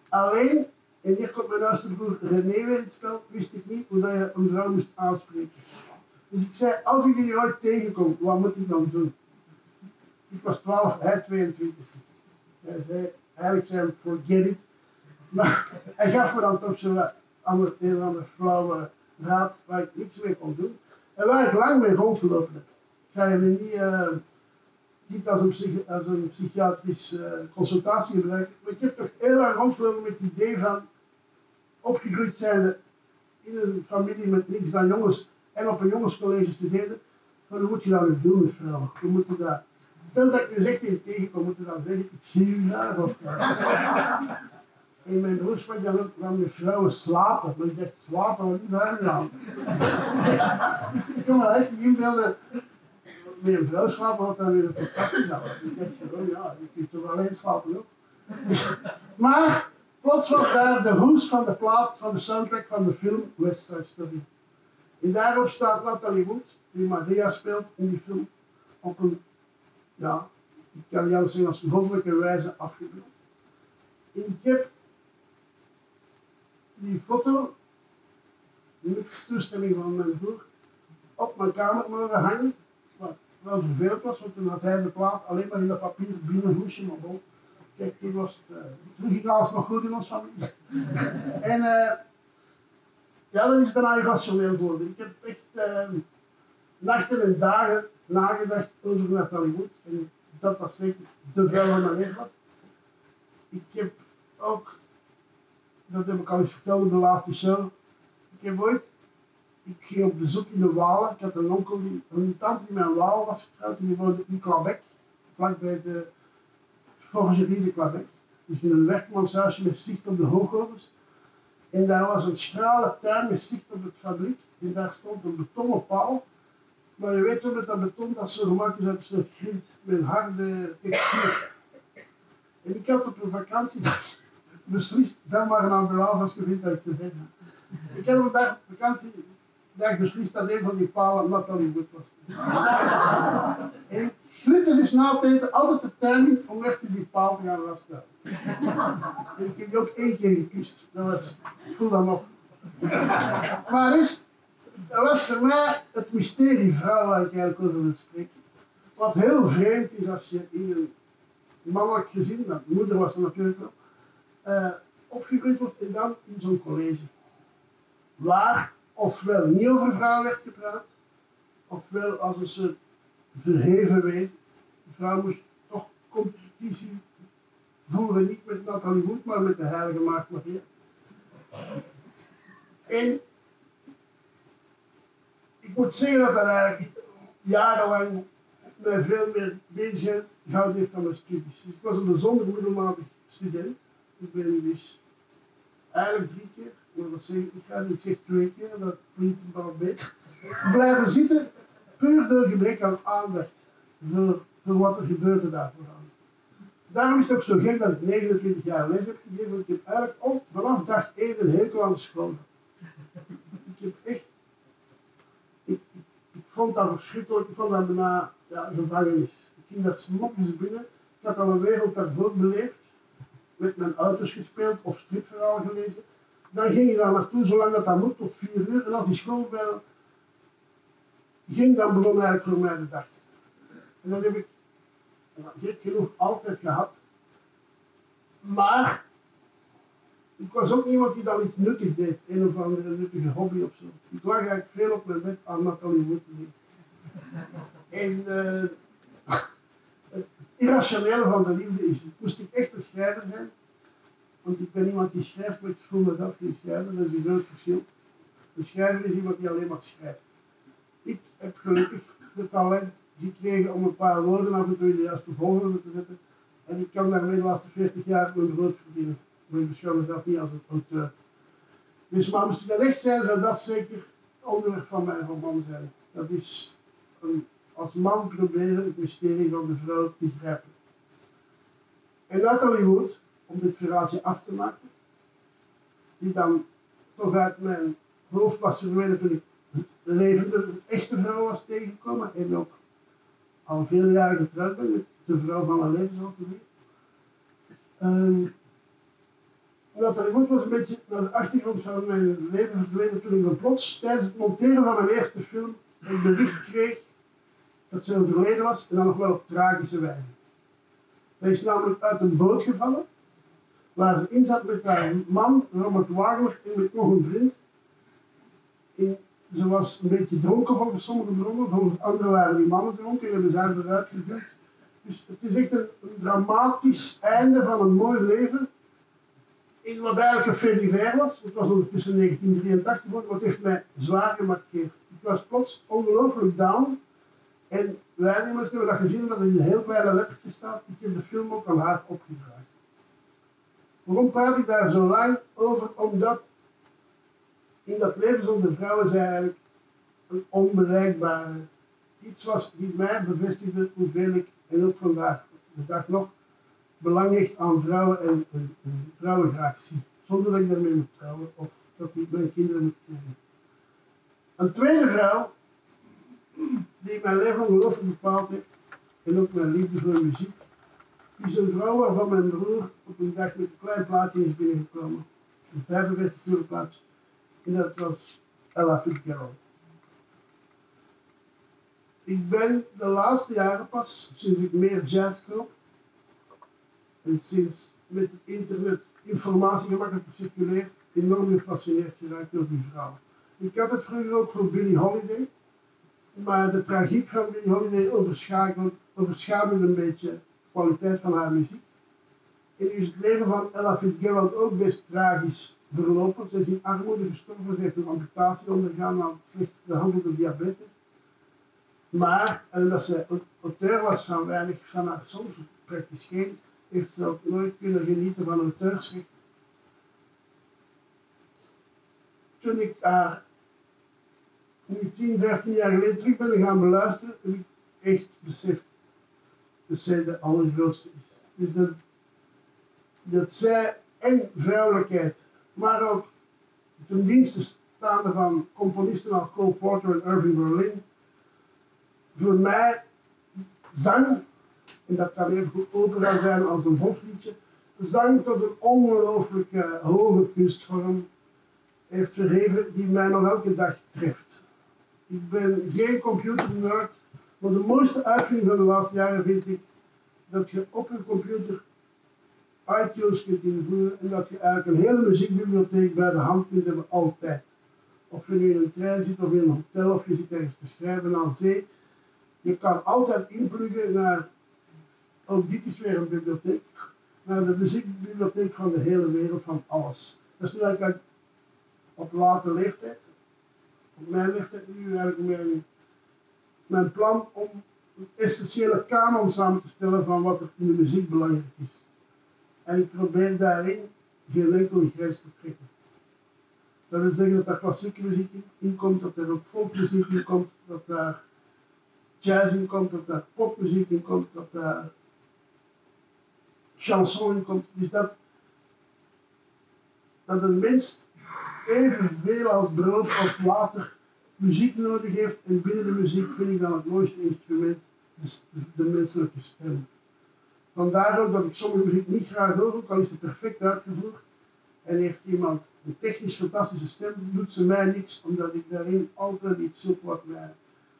Alleen, en hier komt mijn oudste broer René weer in het spel, wist ik niet hoe dat je een vrouw moest aanspreken. Dus ik zei, als ik jullie ooit tegenkom, wat moet ik dan doen? Ik was 12, hij 22. Hij zei, eigenlijk zei forget it. Maar hij gaf me dan toch zo'n ander, een of andere flauwe raad waar ik niks mee kon doen. En waar ik lang mee rondgelopen heb. Ik ga je niet, uh, niet als een, als een psychiatrische uh, consultatie gebruiken, maar ik heb toch heel lang rondgelopen met het idee van opgegroeid zijn in een familie met niks dan jongens en op een jongenscollege studeren. Hoe moet je dat nu doen met vrouwen? We moeten dat Stel dat ik tegen tegenkom, moet je dan zeggen, ik zie u daar of En mijn sprak dan van de vrouwen slapen. Maar ik dacht, slapen, is daar nou? ik kon me echt niet inbeelden met een vrouw slapen, wat dan weer fantastisch was. Ik dacht gewoon, ja, je kunt toch alleen slapen ook. maar plots was daar de hoes van de plaat van de soundtrack van de film West Side Story. En daarop staat Natalie Wood, die Maria speelt in die film, op een ja, ik kan jou zeggen als goddelijke wijze afgebeeld. Ik heb die foto, met toestemming van mijn broer, op mijn kamer mogen hangen. Wat wel vervelend was, want toen had hij de plaat alleen maar in dat papier binnenhoesje, maar. Kijk, toen was het, uh, toen ging alles nog goed in ons familie. en uh, ja, dat is bijna irrationeel geworden. Ik heb echt uh, nachten en dagen nagedacht over Nathalie Wood. En dat was zeker de mijn leven was. Ik heb ook, dat heb ik al eens verteld in de laatste show. Ik heb ooit, ik ging op bezoek in de Walen. Ik had een onkel, die, een tante die mijn Waal was getrouwd. Die woonde in Clabec, vlakbij de Forgerie de Clabec. Dus in een werkmanshuisje met zicht op de hoogovens. En daar was een schrale tuin met zicht op het fabriek. En daar stond een betonnen paal maar je weet toch met dat beton dat zo gemaakt is uit zo'n grind met harde textuur. En ik had op een vakantie beslist, dan maar een ambulance als je vindt dat ik te vet Ik had op een dag vakantie dag beslist dat een van die palen Nathalie goed was. en ik dus na het eten altijd de tuin om echt die paal te gaan rasten. en ik heb die ook één keer gekust. Dat was, ik voel dat nog. Maar is dat was voor mij het mysterie vrouw waar ik eigenlijk over wil spreken. Wat heel vreemd is als je in een mannelijk gezin, mijn moeder was er natuurlijk wel, uh, opgegroeid wordt en dan in zo'n college. Waar ofwel niet over vrouwen werd gepraat, ofwel als een soort verheven wezen. De vrouw moest toch competitie voeren, niet met Nathalie Wood, maar met de heilige Maagd Maria. En moet zeggen dat dat eigenlijk jarenlang mij veel meer bezig gehouden heeft aan mijn studies. Ik was een bijzonder middelmatig student. Ik ben dus eigenlijk drie keer, maar dat zeg ik niet graag, ik zeg twee keer, dat klinkt een paar beter, blijven zitten, puur door gebrek aan aandacht voor, voor wat er gebeurde daar vooral. Daarom is het ook zo gek dat ik 29 jaar les heb gegeven, want ik heb eigenlijk ook vanaf dag 1 een hekel aan de school. Ik heb echt, vond dat verschrikkelijk, ik vond dat bijna ja, gevangenis. Ik ging daar smokjes binnen, ik had al een wereld daarvoor beleefd, met mijn ouders gespeeld of stripverhalen gelezen. Dan ging je daar naartoe, zolang dat dat moet, tot 4 uur. En als die schoolbel ging, dan begon eigenlijk voor mij de dag. En dat heb ik nou, gek genoeg altijd gehad. Maar ik was ook iemand die dan iets nuttig deed, een of andere nuttige hobby of zo. Ik lag eigenlijk veel op mijn bed aan Nathalie Wood te doen. En eh, het irrationele van de liefde is, moest ik echt een schrijver zijn, want ik ben iemand die schrijft, maar ik voel me zelf geen schrijver, dat is een groot verschil. Een schrijver is iemand die alleen maar schrijft. Ik heb gelukkig het talent gekregen om een paar woorden af en toe in de juiste volgorde te zetten. En ik kan daarmee de laatste 40 jaar mijn brood verdienen. Ik beschouw mezelf niet als een auteur. Dus maar moest ik dat echt zijn, zou dat zeker onderwerp van mijn roman zijn. Dat is een, als man proberen het mysterie van de vrouw te grijpen. En Natalie Wood, om dit verhaaltje af te maken, die dan toch uit mijn hoofd was verdwenen toen ik levende, een echte vrouw was tegengekomen en ook al veel jaren getrouwd ben de vrouw van mijn leven, zoals ze. Um, Nathalie Wood was een beetje naar de achtergrond van mijn leven verdwenen toen ik me plots tijdens het monteren van mijn eerste film een bericht kreeg dat ze overleden was en dan nog wel op tragische wijze. Zij is namelijk uit een boot gevallen waar ze in zat met haar man, Robert Wagner, en met nog een vriend. Ze was een beetje dronken volgens sommige bronnen, volgens anderen waren die mannen dronken en hebben ze haar eruit geduwd. Dus het is echt een, dramatisch einde van een mooi leven. Wat eigenlijk een fait was. Het was ondertussen 1983, maar het heeft mij zwaar gemarkeerd. Ik was plots ongelooflijk down. En wij mensen hebben dat gezien omdat er in een heel kleine lettertje staat. Ik heb de film ook aan haar opgedragen. Waarom praat ik daar zo lang over? Omdat in dat leven zonder vrouwen zij eigenlijk een onbereikbare iets was die mij bevestigde hoeveel ik, en ook vandaag de dag nog, belang aan vrouwen en, en, en, vrouwen graag zie. Zonder dat ik daarmee moet trouwen of dat ik mijn kinderen moet krijgen. Een tweede vrouw, die mijn leven ongelooflijk bepaald heeft, en ook mijn liefde voor muziek, is een vrouw waarvan mijn broer op een dag met een klein plaatje is binnengekomen. Een 45 uur plaatje. En dat was Ella Fitzgerald. Ik ben de laatste jaren pas, sinds ik meer jazz koop, en sinds met het internet informatie gemakkelijk circuleert, enorm gefascineerd geraakt door die vrouw. Ik had het vroeger ook voor Billie Holiday, maar de tragiek van Billie Holiday overschaduwde een beetje de kwaliteit van haar muziek. En is het leven van Ella Fitzgerald ook best tragisch verlopen. Ze is in armoede gestorven, ze heeft een amputatie ondergaan aan slecht behandelde diabetes. Maar, en dat ze auteur was van weinig van haar soms, praktisch geen, heeft ze ook nooit kunnen genieten van auteursrecht. Toen ik haar nu 10, 15 jaar geleden terug ben gaan beluisteren, heb ik echt beseft dat zij de allergrootste is. Dus dat, dat zij en vrouwelijkheid maar ook ten dienste staande van componisten als Cole Porter en Irving Berlin. Voor mij zang, en dat kan even goed opera zijn als een volksliedje, zang tot een ongelooflijke hoge kunstvorm heeft verheven die mij nog elke dag treft. Ik ben geen computernerd, maar de mooiste uitvinding van de laatste jaren vind ik dat je op een computer iTunes kunt invoeren en dat je eigenlijk een hele muziekbibliotheek bij de hand kunt hebben altijd. Of je nu in een trein zit of in een hotel of je zit ergens te schrijven aan zee. Je kan altijd inpluggen naar, ook dit is weer een bibliotheek, naar de muziekbibliotheek van de hele wereld, van alles. Dat is nu eigenlijk op late leeftijd, op mijn leeftijd nu eigenlijk mijn, mijn plan om een essentiële kanon samen te stellen van wat er in de muziek belangrijk is. En ik probeer daarin geen enkel grijs te trekken. Dat wil zeggen dat daar klassieke muziek in komt, dat er ook folkmuziek in komt, dat daar jazz in komt, dat daar popmuziek in komt, dat daar chanson komt. Dus dat, dat een mens evenveel als brood of water muziek nodig heeft. En binnen de muziek vind ik dan het mooiste instrument, dus de, menselijke stem. Vandaar ook dat ik sommige muziek niet graag hoor, ook al is het perfect uitgevoerd. En heeft iemand een technisch fantastische stem, doet ze mij niks, omdat ik daarin altijd iets zoek wat mij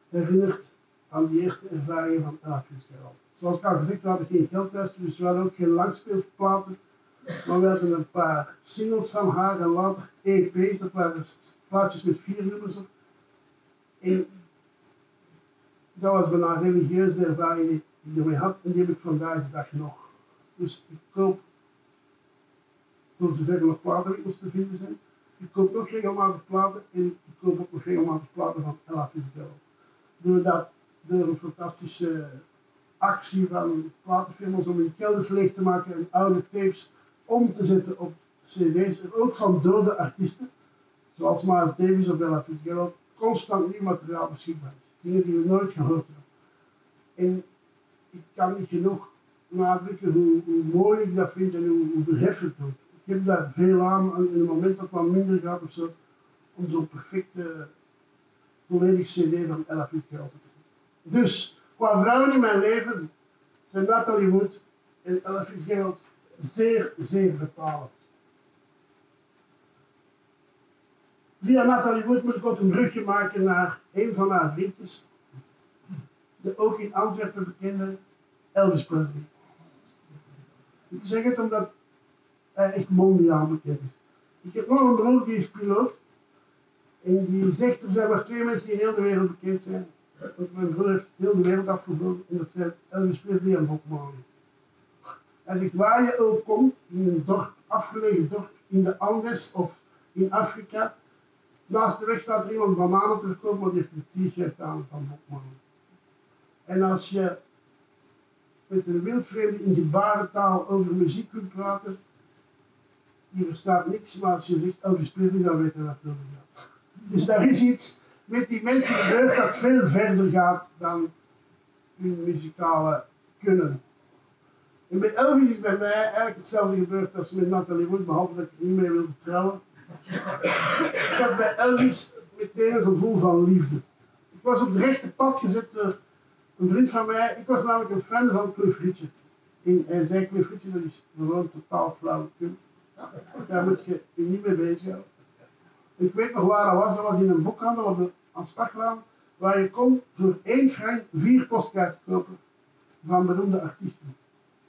herinnert aan die eerste ervaringen van Fitzgerald. Zoals ik al gezegd, we hadden geen thuis, dus we hadden ook geen langspeelplaten. Maar we hadden een paar singles van haar en later EP's, dat waren plaatjes met vier nummers op. En dat was bijna een religieuze ervaring die ik ermee had en die heb ik vandaag de dag nog. Dus ik koop, voor zover er nog platenwinkels te vinden zijn, ik koop nog regelmatig platen en ik koop ook nog regelmatig platen van Ella Fitzgerald. Doordat, door een fantastische actie van platenfirma's om hun kelders leeg te maken en oude tapes om te zetten op cd's en ook van dode artiesten, zoals Miles Davis of Ella Fitzgerald, constant nieuw materiaal beschikbaar is. Dingen die we nooit gehoord hebben. En ik kan niet genoeg nadrukken hoe, hoe mooi ik dat vind en hoe, verheffend het. Ik heb daar veel aan, in het moment dat het minder gaat of zo, om zo'n perfecte, volledig cd van Ella Fitzgerald te zetten. Dus, qua vrouwen in mijn leven zijn Natalie Wood en Ella Fitzgerald zeer, zeer bepalend. Via Natalie Wood moet ik ook een brugje maken naar een van haar vriendjes, de ook in Antwerpen bekende Elvis Presley. Ik zeg het omdat hij echt mondiaal bekend is. Ik heb nog een broer die is piloot. En die zegt er zijn maar twee mensen die in heel de wereld bekend zijn. Want mijn broer heeft heel de wereld afgevlogen en dat zijn Elvis Presley en Bob Marley. Hij waar je ook komt, in een dorp, afgelegen dorp in de Andes of in Afrika, naast de weg staat er iemand bananen te verkopen, maar die heeft een t-shirt aan van Bob Marley. En als je met een wildvreemde in gebarentaal over muziek kunt praten, die verstaat niks, maar als je zegt Elvis Presley, dan weet het over gaat. Dus daar is iets met die mensen gebeurd dat veel verder gaat dan hun muzikale kunnen. En met Elvis is bij mij eigenlijk hetzelfde gebeurd als met Natalie Wood, behalve dat ik niet meer wilde trouwen. Ik had bij Elvis meteen een gevoel van liefde. Ik was op het rechte pad gezet door een vriend van mij. Ik was namelijk een fan van Cliff Richard. En hij zei Cliff dat is gewoon totaal flauwekul. Daar moet je je niet mee bezighouden. Ik weet nog waar dat was, dat was in een boekhandel op de waar je kon voor één frank vier postkaarten kopen van beroemde artiesten.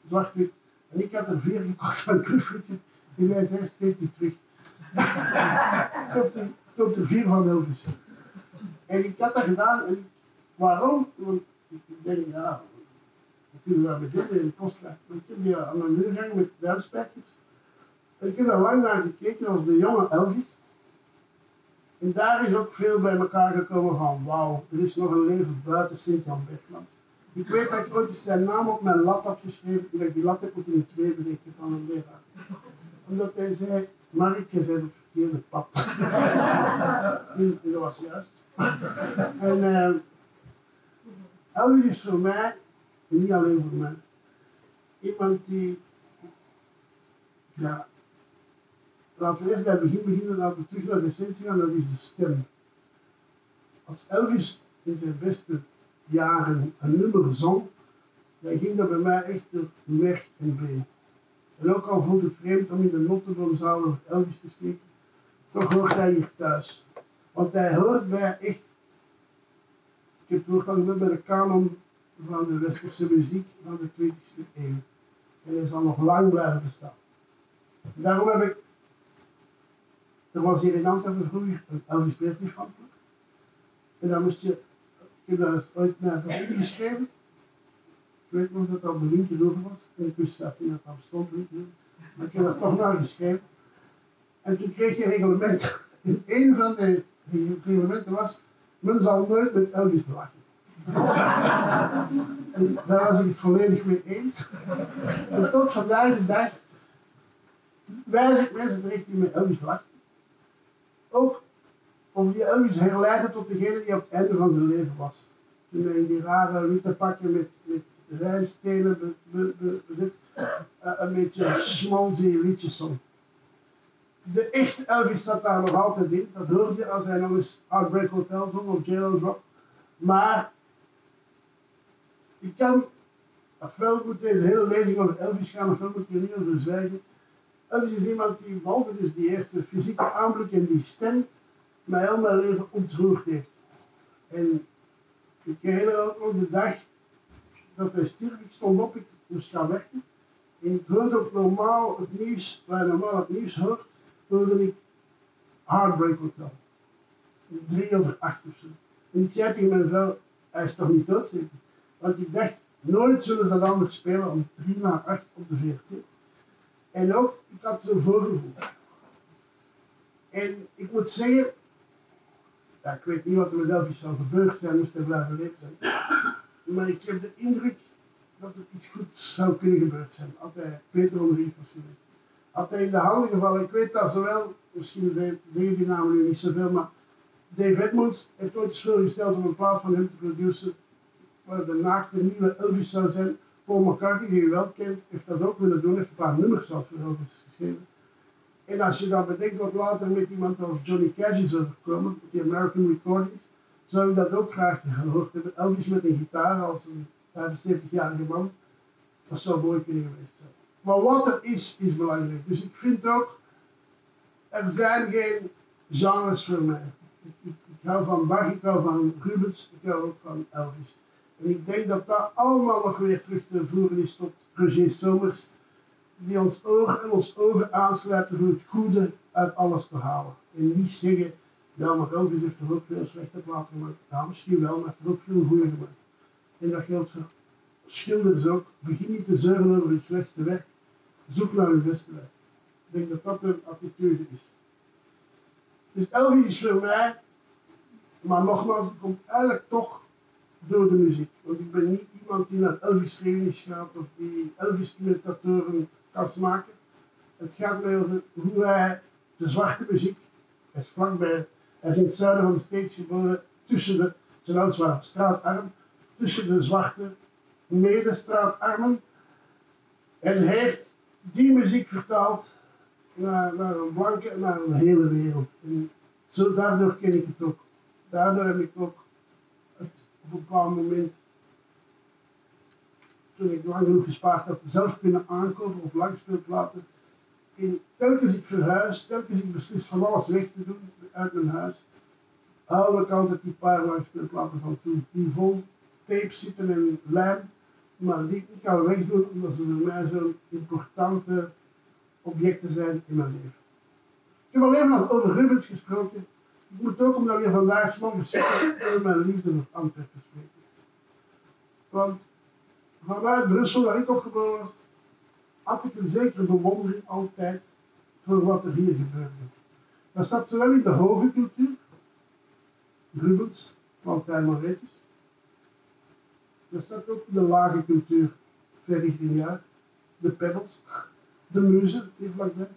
Zwart-wit. En ik had er vier gekocht van Richard en hij zei, steek die terug. Er, komt er vier van Elvis. En ik had dat gedaan. En waarom? Want ik denk, ja, we kunnen wel beginnen in de postkaart. Ik heb die aan mijn muur gehangen met duimspijkers. En ik heb daar lang naar gekeken als de jonge Elvis. En daar is ook veel bij elkaar gekomen van, wauw, er is nog een leven buiten Sint-Jan Bergmans. Ik weet dat ik ooit eens zijn naam op mijn lat had geschreven en dat ik die lat heb moeten in twee breken van een leraar. Omdat hij zei, Mark, je bent op het verkeerde pad. en, en dat was juist. en uh, Elvis is voor mij, en niet alleen voor mij, iemand die, ja, laten we eerst bij het begin beginnen, laten we terug naar de essentie gaan, dat is de stem. Als Elvis in zijn beste jaren een nummer zong, dan ging dat bij mij echt door merg en been. En ook al voelt het vreemd om in de Nottendomzaal over Elvis te spreken, toch hoort hij hier thuis. Want hij hoort bij echt, ik heb het woord bij de kanon van de westerse muziek van de 20e eeuw. En hij zal nog lang blijven bestaan. Daarom heb ik, er was hier in Antwerpen vroeger een Elvis Presley fanclub. En dan moest je, ik heb daar eens ooit naar vrienden geschreven. Ik weet nog dat dat op de linker over was. En ik wist zelf niet dat dat bestond. Maar ik heb dat toch naar geschreven. En toen kreeg je een reglement. En een van de reglementen was, men zal nooit met Elvis lachen. en daar was ik het volledig mee eens. En tot vandaag de dag wij zitten wij zitten echt met Elvis lachen. Ook om die Elvis herleiden tot degene die op het einde van zijn leven was. Toen hij in die rare witte pakken met, met bezit, eh, een beetje schmalzy liedjes. De echte Elvis zat daar nog altijd in. Dat hoorde je als hij nog eens Outbreak Hotel zong of Jailhouse Rock. Maar ik kan, ofwel moet deze hele lezing over Elvis gaan, ofwel moet ik niet over zwijgen. Elvis is iemand die, behalve dus die eerste fysieke aanblik en die stem, mij heel mijn leven ontroerd heeft. En ik herinner ook nog de dag dat hij stierf, ik stond op, ik moest gaan werken. En ik hoorde ook normaal het nieuws, waar je normaal het nieuws hoort, hoorde ik Heartbreak Hotel. Drie over acht of zo. En ik zei tegen mijn vrouw, hij is toch niet dood zeker? Want ik dacht, nooit zullen ze dat anders spelen om drie na acht op de VRT. En ook, ik had zo'n voorgevoel. En ik moet zeggen, ik weet niet wat er met Elvis zou gebeurd zijn, moest hij blijven leven zijn. Maar ik heb de indruk dat het iets goeds zou kunnen gebeurd zijn, als hij beter onderricht was geweest. Had hij in de handen gevallen, ik weet dat zowel, misschien zeggen die namen nu niet zoveel, maar Dave Edmonds heeft ooit eens voorgesteld om een plaat van hem te produceren, waar de naakte nieuwe Elvis zou zijn. Paul McCartney, die je wel kent, heeft dat ook willen doen, heeft een paar nummers zelf voor Elvis geschreven. En als je dan bedenkt wat later met iemand als Johnny Cash is overkomen, met die American Recordings, zou ik dat ook graag gehoord hebben. Elvis met een gitaar als een 75-jarige man, dat zou mooi kunnen geweest zijn. Maar wat er is, is belangrijk. Dus ik vind ook, er zijn geen genres voor mij. Ik hou van Bach, ik hou van Rubens, ik hou ook van Elvis. En ik denk dat dat allemaal nog weer terug te voeren is tot Roger Somers, die ons oor en ons ogen aansluiten voor het goede uit alles te halen. En niet zeggen, ja, maar Elvis heeft toch ook veel slechte platen gemaakt. Ja, misschien wel, maar heeft er ook veel goede gemaakt. En dat geldt voor schilders ook. Begin niet te zeuren over het slechtste werk. Zoek naar uw beste werk. Ik denk dat dat een attitude is. Dus Elvis is voor mij, maar nogmaals, het komt eigenlijk toch door de muziek. Want ik ben niet iemand die naar Elvis trainings gaat of die Elvis imitatoren kan maken. Het gaat mij over hoe hij de zwarte muziek, hij is vlakbij, hij is in het zuiden van de States geboren, tussen de, ouders waren straatarm, tussen de zwarte medestraatarmen. En heeft die muziek vertaald naar, naar een blanke naar een hele wereld. En zo, daardoor ken ik het ook. Daardoor heb ik ook het op een bepaald moment, toen ik lang genoeg gespaard had, zelf kunnen aankopen op langspeelplaten. En telkens ik verhuis, telkens ik beslis van alles weg te doen uit mijn huis, hou ik altijd die paar langspeelplaten van toen, die vol tape zitten en lijm, maar die ik kan wegdoen omdat ze voor mij zo'n importante objecten zijn in mijn leven. Ik heb alleen maar over Rubens gesproken. Moet ook, omdat we vandaag morgens zitten, over mijn liefde voor Antwerpen spreken. Want vanuit Brussel, waar ik opgeboren was, had ik een zekere bewondering altijd voor wat er hier gebeurde. Dat staat zowel in de hoge cultuur, Rubens, Valentijn Moretus, dat staat ook in de lage cultuur, Ferry Grignard, de Pebbles, de Muzen, die vlakbij.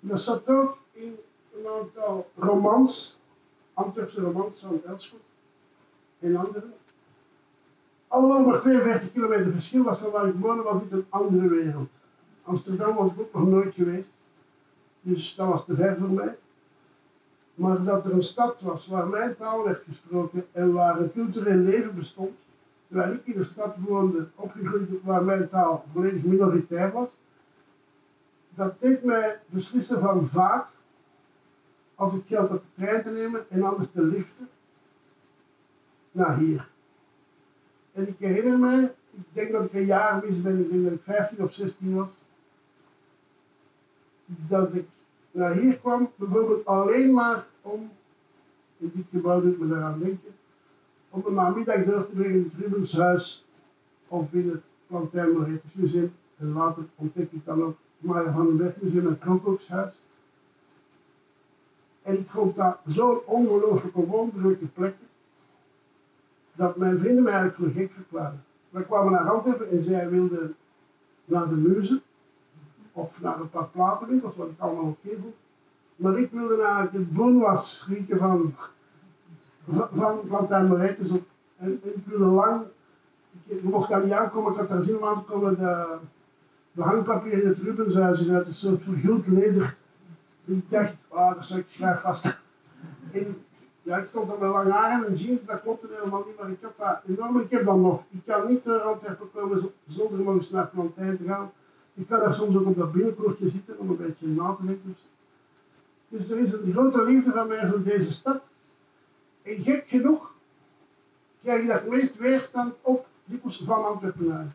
Dat staat ook in een aantal romans, Antwerpse romans van Elschot en andere. Allemaal maar 42 kilometer verschil was van waar ik woonde, was ik een andere wereld. Amsterdam was ik ook nog nooit geweest, dus dat was te ver voor mij. Maar dat er een stad was waar mijn taal werd gesproken en waar een cultureel leven bestond, terwijl ik in de stad woonde, opgegroeid waar mijn taal volledig minoritair was, dat deed mij beslissen van vaak, als ik geld op de trein te nemen en anders te liften, naar hier. En ik herinner me, ik denk dat ik een jaar mis ben, ik denk dat ik 15 of 16 was, dat ik naar hier kwam, bijvoorbeeld alleen maar om, in dit gebouw doet me daaraan denken, om een namiddag door te brengen in het Rubenshuis of in het Plantijn Museum. En later ontdek ik dan ook het Maya van den Berg Museum en Kronkookshuis. En ik vond dat zo'n ongelooflijk wonderlijke plekken, dat mijn vrienden mij eigenlijk voor gek verklaarden. We kwamen naar Antwerpen en zij wilden naar de muzen. of naar een paar platenwinkels, wat ik allemaal oké vond. Maar ik wilde naar de boonwas rieken van, van, van Plantijn Moretus op. En, en ik wilde lang, ik, mocht daar niet aankomen, ik had daar zin om aan te komen, de, de hangpapier in het Rubenshuis is uit een soort verguld leder. Ik dacht, ah, dat zou ik graag vast. En ja, ik stond er met lange haren en jeans, dat klopte helemaal niet, maar ik heb dat enorm, ik heb dat nog. Ik kan niet naar Antwerpen komen zonder eens naar Plantijn te gaan. Ik kan daar soms ook op dat binnenkoortje zitten om een beetje na te denken. Dus er is een grote liefde van mij voor deze stad. En gek genoeg krijg ik dat meest weerstand op dikwijls van Antwerpenaren.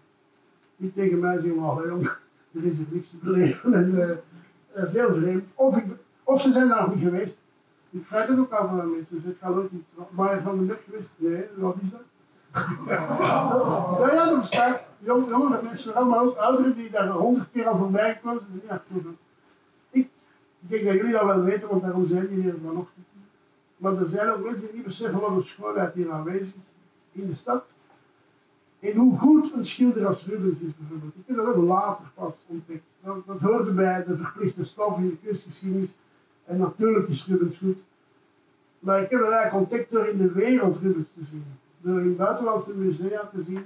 Die tegen mij zeggen, oh jong, er is hier niks te beleven. En, eh, dat is heel vreemd. Of, ik, of ze zijn daar nog niet geweest. Ik vraag het ook al van mensen. Ze gaan nooit iets. Maar je van de weg geweest? Nee, wat is dat? ja, ja, dat bestaat. Jong, jongere mensen, maar ook ouderen die daar honderd keer al voorbij komen. Ja, goed. Ik denk dat jullie dat wel weten, want daarom zijn jullie hier vanochtend. Maar er zijn ook mensen die niet beseffen wat een schoonheid hier aanwezig is in de stad. En hoe goed een schilder als Rubens is bijvoorbeeld. Ik heb dat ook later pas ontdekt. Dat, dat hoorde bij de verplichte stof in de kunstgeschiedenis. En natuurlijk is Rubens goed. Maar ik heb het eigenlijk ontdekt door in de wereld Rubens te zien. Door in buitenlandse musea te zien.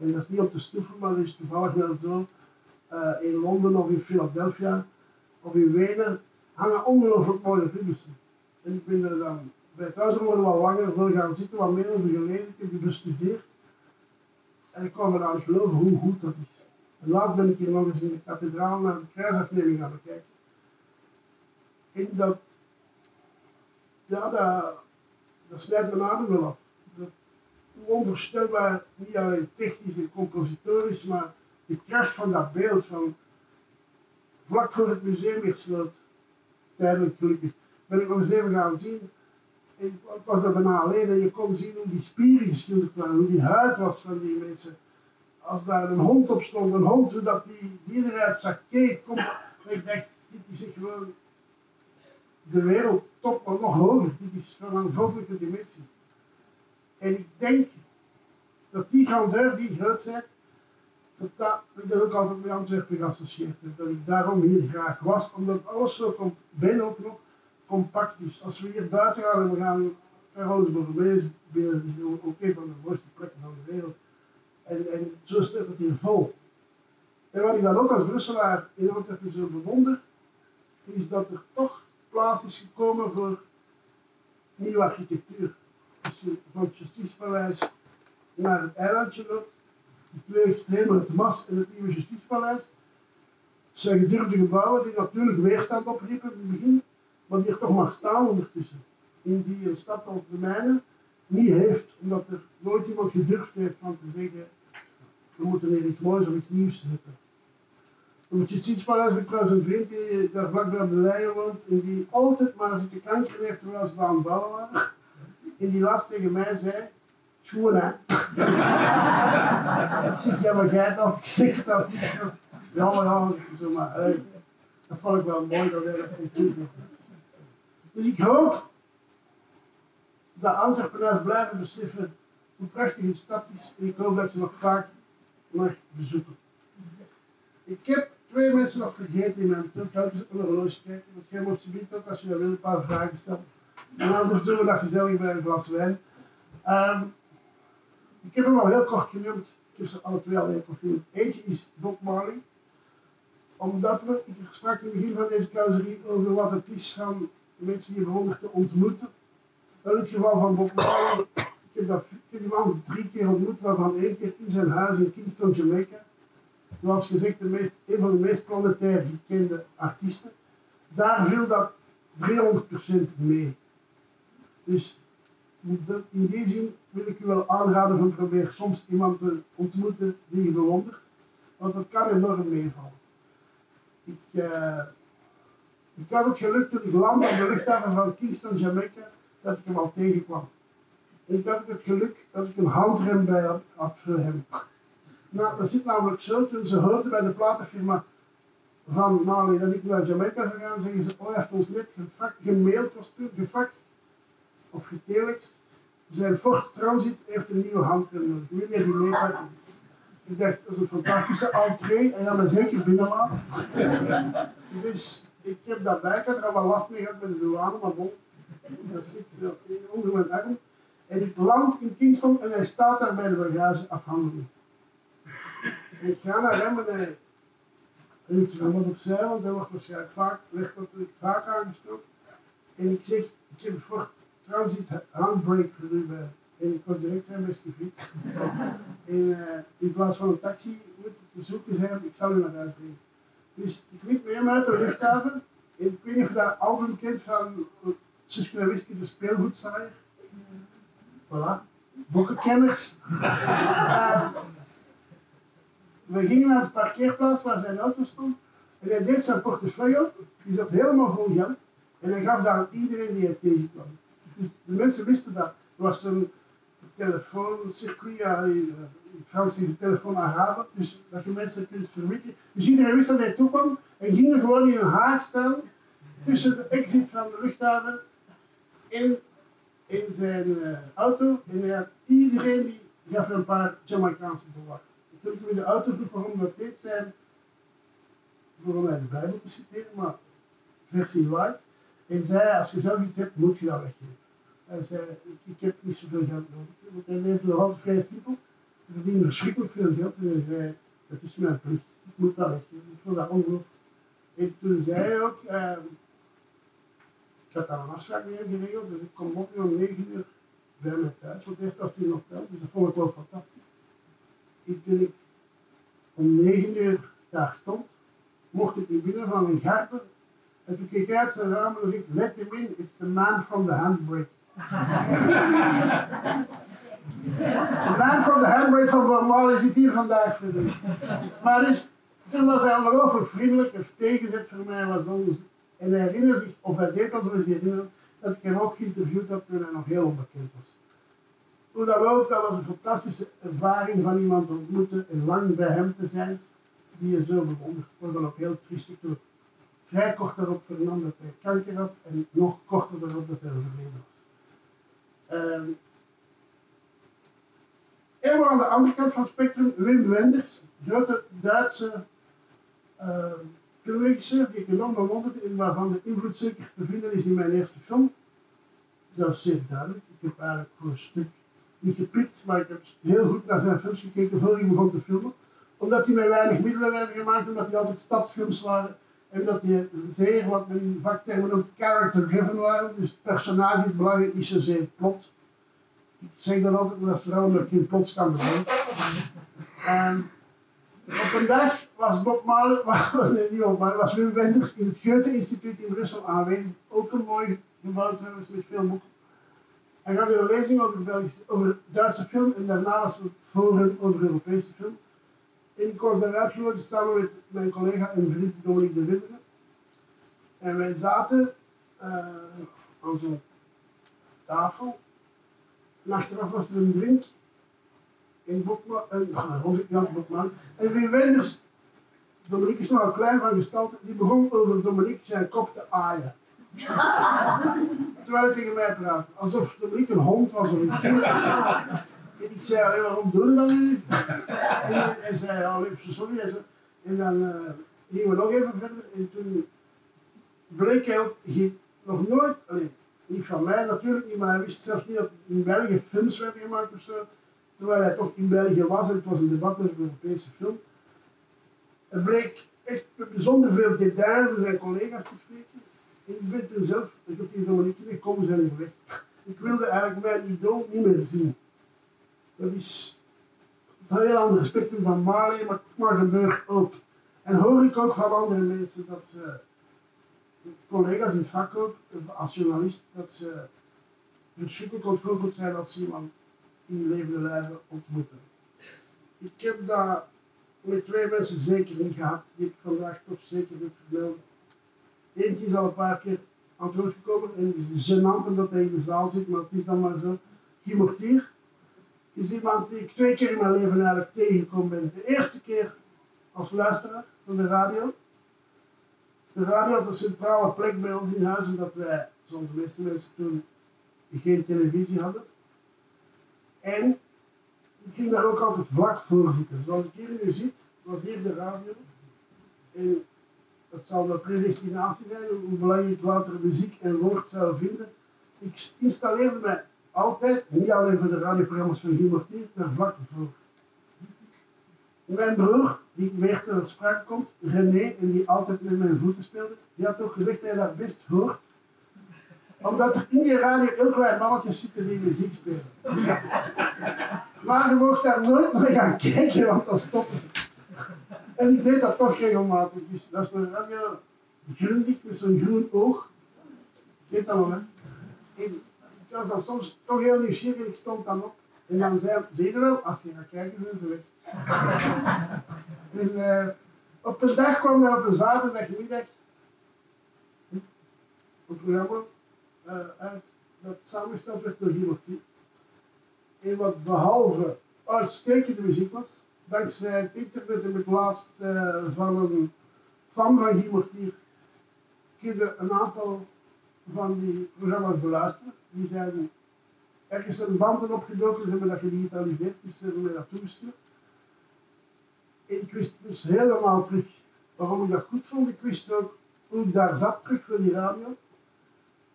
En dat is niet om te stoeven, maar dat is toevallig wel zo. Eh, in Londen of in Philadelphia of in Wenen hangen ongelooflijk mooie Rubensen. En ik ben er dan bij het huis worden wel langer voor gaan zitten, wat meer over gelezen, ik heb. En ik kon niet geloven hoe goed dat is. En laatst ben ik hier nog eens in de kathedraal naar de kruisafneming gaan bekijken. En dat, ja, dat snijdt mijn adem wel af. Dat, onvoorstelbaar, niet alleen technisch en compositorisch, maar de kracht van dat beeld van vlak voor het museum weer sloot, tijdelijk gelukkig, ben ik nog eens even gaan zien. Ik was er bijna alleen en je kon zien hoe die spieren geschilderd waren, hoe die huid was van die mensen. Als daar een hond op stond, een hond, hoe dat die, die eruit zag, keek, kom, ik dacht, dit is gewoon de wereldtop, maar nog hoger. Dit is van een goddelijke dimensie. En ik denk dat die grandeur, die grootheid, dat dat, ik dat ook altijd met Antwerpen geassocieerd. Dat ik daarom hier graag was, omdat alles zo com- ben ook nog compact. Als we hier buiten gaan en we gaan Carolus Bordeaux binnen, is ook een van de mooiste plekken van de wereld. En, en zo staat het hier vol. En wat ik dan ook als Brusselaar in Antwerpen zo bewonder, is dat er toch plaats is gekomen voor nieuwe architectuur. Als je van het Justitiepaleis naar het eilandje loopt, de twee extremen, het MAS en het nieuwe Justitiepaleis, zijn gedurfde gebouwen die natuurlijk weerstand opriepen in het begin, maar die er toch maar staan ondertussen. In die een stad als de mijne niet heeft, omdat er nooit iemand gedurfd heeft van te zeggen, we moeten hier iets moois of iets nieuws zetten. Op het Justitiepaleis heb ik trouwens een vriend die daar vlakbij op de Leyen woont en die altijd maar zit te kankeren heeft terwijl ze aan het bouwen waren. En die laatst tegen mij zei, schoon hè. ik zeg, ja maar jij hebt altijd gezegd dat. Ja maar ja, zo maar. dat vond ik wel mooi dat hij dat kon toevoegen. Dus ik hoop dat Antwerpenaars blijven beseffen hoe prachtig een stad is en ik hoop dat ze nog vaak mag bezoeken. Ik heb twee mensen nog vergeten in mijn. Ik ga op een horloge kijken, want jij moet ze ook als je dat wil een paar vragen stellen. En anders doen we dat gezellig bij een glas wijn. Ehm, ik heb hem al heel kort genoemd. Ze alle twee al heel genoemd. Eentje is Bob Marley. Omdat we, ik sprak in het begin van deze keizerie over wat het is van mensen die bewonderd te ontmoeten. In het geval van Bob Marley. Ik heb, dat, ik die man drie keer ontmoet, waarvan één keer in zijn huis in Kingston, Jamaica. Zoals gezegd, de meest, een van de meest planetair gekende artiesten. Daar viel dat 300% mee. Dus in die zin wil ik u wel aanraden van probeer soms iemand te ontmoeten die je bewondert. Want dat kan enorm meevallen. Ik, eh, ik had het geluk toen ik landde op de luchthaven van Kingston, Jamaica, dat ik hem al tegenkwam. En ik had het geluk dat ik een handrem bij had, had voor hem. Nou, dat zit namelijk zo, toen ze hoorden bij de platenfirma van Mali dat ik naar Jamaica zou gaan, zeggen ze, oh, hij heeft ons net gemaild, gefaxt of getelext. Zijn Ford Transit heeft een nieuwe handrem nodig. Wil jij die meepakken? Ik dacht, dat is een fantastische entree en dan me zeker binnenlaten. dus ik heb dat bij, ik had er wel last mee gehad met de douane, maar bon, dat zit onder mijn arm. En ik land in Kingston en hij staat daar bij de bagage afhandeling. En ik ga naar hem en hij riet zich wat opzij, want hij wordt waarschijnlijk vaak, werd natuurlijk vaak aangesproken. En ik zeg, ik heb een Ford Transit handbrake voor bij. En ik was direct zijn beste vriend. en eh, in plaats van een taxi moet te zoeken zijn, ik zal u naar huis brengen. Dus ik met hem uit de luchthaven. En ik weet niet of dat album kent van Whisky, de speelgoedzaaier. Voilà. Bokkenkenners. Eh, we gingen naar de parkeerplaats waar zijn auto stond. En hij deed zijn portefeuille op. Die zat helemaal vol geld. En hij gaf daar aan iedereen die hij tegenkwam. Dus de mensen wisten dat. Er was een telefooncircuit, het Frans is de telefoon Arabe, dus dat je mensen kunt verwitten. Dus iedereen wist dat hij toekwam en ging er gewoon in een haag staan tussen de exit van de luchthaven en in zijn eh, auto. En hij had iedereen die gaf een paar Jamaicaanse dollar. Toen ik in de auto vroeg waarom dat deed zijn, waarom hij de Bijbel te citeren, maar versie light. En zei, als je zelf iets hebt, moet je dat weggeven. Hij zei, ik, heb niet zoveel geld nodig. Want hij leefde nog altijd vrij simpel. Hij verdiende verschrikkelijk veel geld. En zei, dat is mijn plicht. Ik moet dat weggeven. Ik vond dat ongelooflijk. En toen zei hij ook, eh, ik had daar een afspraak mee geregeld, dus ik kom op om 9 uur bij mij thuis. Want eerst was hij nog thuis, dus dat vond ik wel fantastisch. Ik, toen ik om 9 uur daar stond, mocht ik niet binnen van een garper. En toen keek hij uit zijn raam en riep, let him in, it's the man from the handbrake. The man from the handbrake van Bob Marley zit hier vandaag voor. Maar is, toen was hij ongelooflijk vriendelijk, het tegenzet voor mij was. En hij herinnerde zich, of hij deed hij zich herinnerde, dat ik hem ook geïnterviewd heb toen hij nog heel onbekend was. Hoe dat ook, dat was een fantastische ervaring van iemand te ontmoeten en lang bij hem te zijn, die je zo bewondert. Was dan ook heel triestig toen vrij kort daarop vernam dat hij kanker had en nog korter daarop dat hij overleden was. Ehm Helemaal aan de andere kant van het spectrum, Wim Wenders, grote Duitse uh, die ik enorm bewonderd en waarvan de invloed zeker te vinden is in mijn eerste film. Zelfs zeer duidelijk. Ik heb eigenlijk voor een stuk niet gepikt, maar ik heb heel goed naar zijn films gekeken voor ik begon te filmen. Omdat hij met weinig middelen werden gemaakt, omdat die altijd stadsfilms waren. En dat die zeer, wat men in vaktermen noemt, character-driven waren. Dus het personage is belangrijk, niet zozeer plot. Zeg dan altijd dat vrouwen dat geen kan bedenken. En op een dag was Bob Marley, niet Marley, was Wim Wenders in het Goethe-instituut in Brussel aanwezig. Ook een mooi gebouw trouwens, met veel boeken. Hij gaf een lezing over, Belgische, Duitse film en daarna was het hem over Europese film. En ik was daar uitgenodigd samen met mijn collega en vriend Dominique de Winderen. En wij zaten uh, aan zo'n tafel. En achteraf was er een drink in Bokman, en ja, Bokman. En Wim Wenders, Dominique is nogal klein van gestalte, die begon over Dominique zijn kop te aaien. Terwijl hij tegen mij praatte, alsof Dominique een hond was of een kind. En ik zei alleen, waarom doe je dat nu? En hij zei, oh, sorry. En, dan uh, gingen we nog even verder en toen bleek hij ook, nog nooit, alleen, niet van mij natuurlijk niet, maar hij wist zelfs niet dat in België films werden gemaakt of zo. Terwijl hij toch in België was en het was een debat over de Europese film. Er bleek echt bijzonder veel detail voor zijn collega's te spreken. En ik ben toen zelf, ik heb die Dominique gekomen zijn niet weg. Ik wilde eigenlijk mijn idool niet meer zien. Dat is een heel ander spectrum van Marley, maar, maar gebeurt ook. En hoor ik ook van andere mensen dat ze collega's in het vak ook, als journalist, dat ze verschrikkelijk ontroerd zijn als ze iemand in levende lijven ontmoeten. Ik heb dat met twee mensen zeker niet gehad, die ik vandaag toch zeker moet vermelden. Eentje is al een paar keer aan het gekomen en het is gênant omdat hij in de zaal zit, maar het is dan maar zo. Guy Mortier is iemand die ik twee keer in mijn leven eigenlijk tegengekomen ben. De eerste keer als luisteraar van de radio. De radio had een centrale plek bij ons in huis, omdat wij, zoals de meeste mensen toen, geen televisie hadden. En Ik ging daar ook altijd vlak voor zitten. Zoals ik hier nu zit, was hier de radio. En het zal de predestinatie zijn, hoe belangrijk later muziek en woord zou vinden. Ik installeerde mij altijd, niet alleen voor de radioprogramma's van Guy Mortier, maar vlak voor. Mijn broer, die weer ter sprake komt, René, en die altijd met mijn voeten speelde, die had ook gezegd dat hij dat best hoort. Omdat er in die radio heel klein mannetjes zitten die muziek spelen. Maar je mocht daar nooit naar gaan kijken, want dan stoppen ze. En ik deed dat toch regelmatig. Dus dat is een radio grondig met zo'n groen oog. Ik dat wel, hè. En ik was dan soms toch heel nieuwsgierig, ik stond dan op. En dan zei je wel, als je gaat kijken, zijn ze weg. en eh, op een dag kwam er op een zaterdagmiddag een programma eh, uit dat samengesteld werd door Guy En wat behalve uitstekende muziek was, dankzij het internet heb ik laatst eh, van een fan van Mortier kunnen een aantal van die programma's beluisteren. Die zijn ergens een banden opgedoken, ze hebben dat gedigitaliseerd, dus ze hebben mij dat toegestuurd. Ik wist dus helemaal terug waarom ik dat goed vond. Ik wist ook hoe ik daar zat terug voor die radio.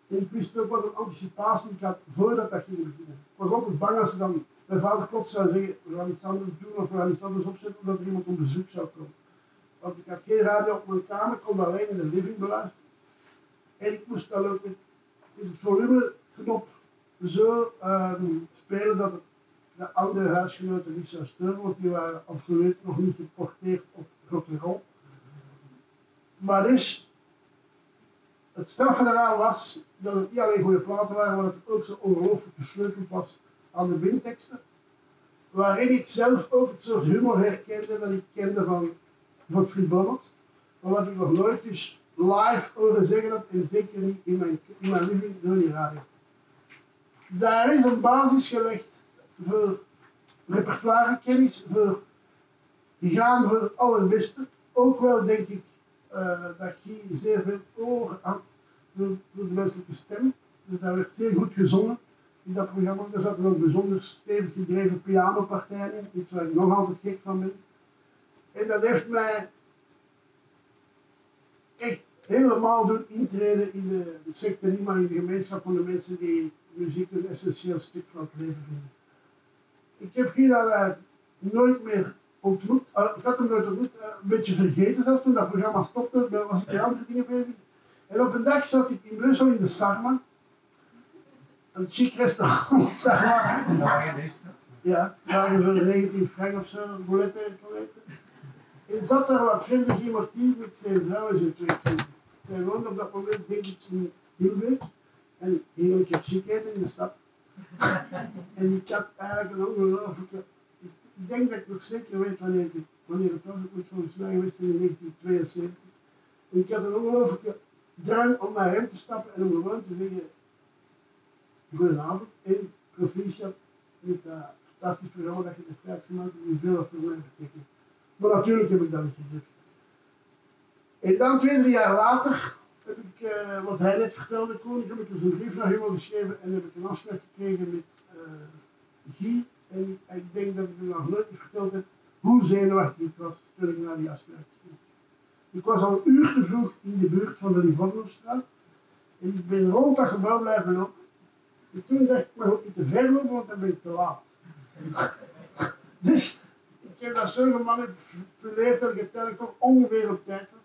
En ik wist ook wat een anticipatie ik had voordat dat ging beginnen. Ik was altijd bang als ze dan mijn vader plots zou zeggen, we gaan iets anders doen of we gaan iets anders opzetten, omdat er iemand op bezoek zou komen. Want ik had geen radio op mijn kamer, kon alleen in de living beluisteren. En ik moest dan ook met het volumeknop zo ehm, spelen dat het de oude huisgenoten steunen, want die waren absoluut nog niet geporteerd op rock'n'roll. Maar dus, het straffe eraan was dat het niet alleen goede platen waren, maar dat het ook zo ongelooflijk gesleuteld was aan de bindteksten. Waarin ik zelf ook het soort humor herkende dat ik kende van Godfried Bommels. Maar wat ik nog nooit dus live horen zeggen had, en zeker niet in mijn, in mijn living door die radio. Daar is een basis gelegd voor repertoirekennis, voor gaan voor het allerbeste. Ook wel denk ik uh, dat Guy zeer veel oor had voor, de menselijke stem. Dus daar werd zeer goed gezongen in dat programma. Er zaten ook bijzonder stevig gedreven pianopartijen in, iets waar ik nog altijd gek van ben. En dat heeft mij echt helemaal doen intreden in de, de sector, niet maar in de gemeenschap van de mensen die muziek een essentieel stuk van het leven vinden. Ik heb Gira nooit meer ontmoet. Uh, ik had hem nooit ontmoet, uh, een beetje vergeten zelfs toen dat programma stopte, was ik met andere dingen bezig. En op een dag zat ik in Brussel in de Sarma, een chic restaurant, maar. Ja, waren voor 19 frank of zo, bouletten en toiletten. En zat daar wat vrienden iemand met zijn vrouw en zijn twee kinderen. Zij woonde op dat moment, denk ik, in Hilbeek. En hier een keer chic in de stad. En ik had eigenlijk een ongelooflijke... Ik denk dat ik nog zeker weet wanneer, ik, wanneer het was. Het moet volgens mij geweest in 1972. En ik had een ongelooflijke drang om naar hem te stappen en om gewoon te zeggen... Goedenavond, in proficiat met dat fantastisch programma dat je destijds gemaakt hebt, die veel voor mij betekent. Maar natuurlijk heb ik dat niet gedrukt. En dan twee, drie jaar later heb ik, uh, wat hij net vertelde, ik dus een brief naar hem geschreven en heb ik een afspraak gekregen met uh, Guy. En ik denk dat ik u nog nooit verteld hoe zenuwachtig ik was toen ik naar die afspraak ging. Ik was al een uur te vroeg in de buurt van de Livornostraat en ik ben rond dat gebouw blijven lopen. En toen dacht ik, maar ook niet te ver lopen, want dan ben ik te laat. dus ik heb dat zo gemanipuleerd dat ik uiteindelijk toch ongeveer op tijd was.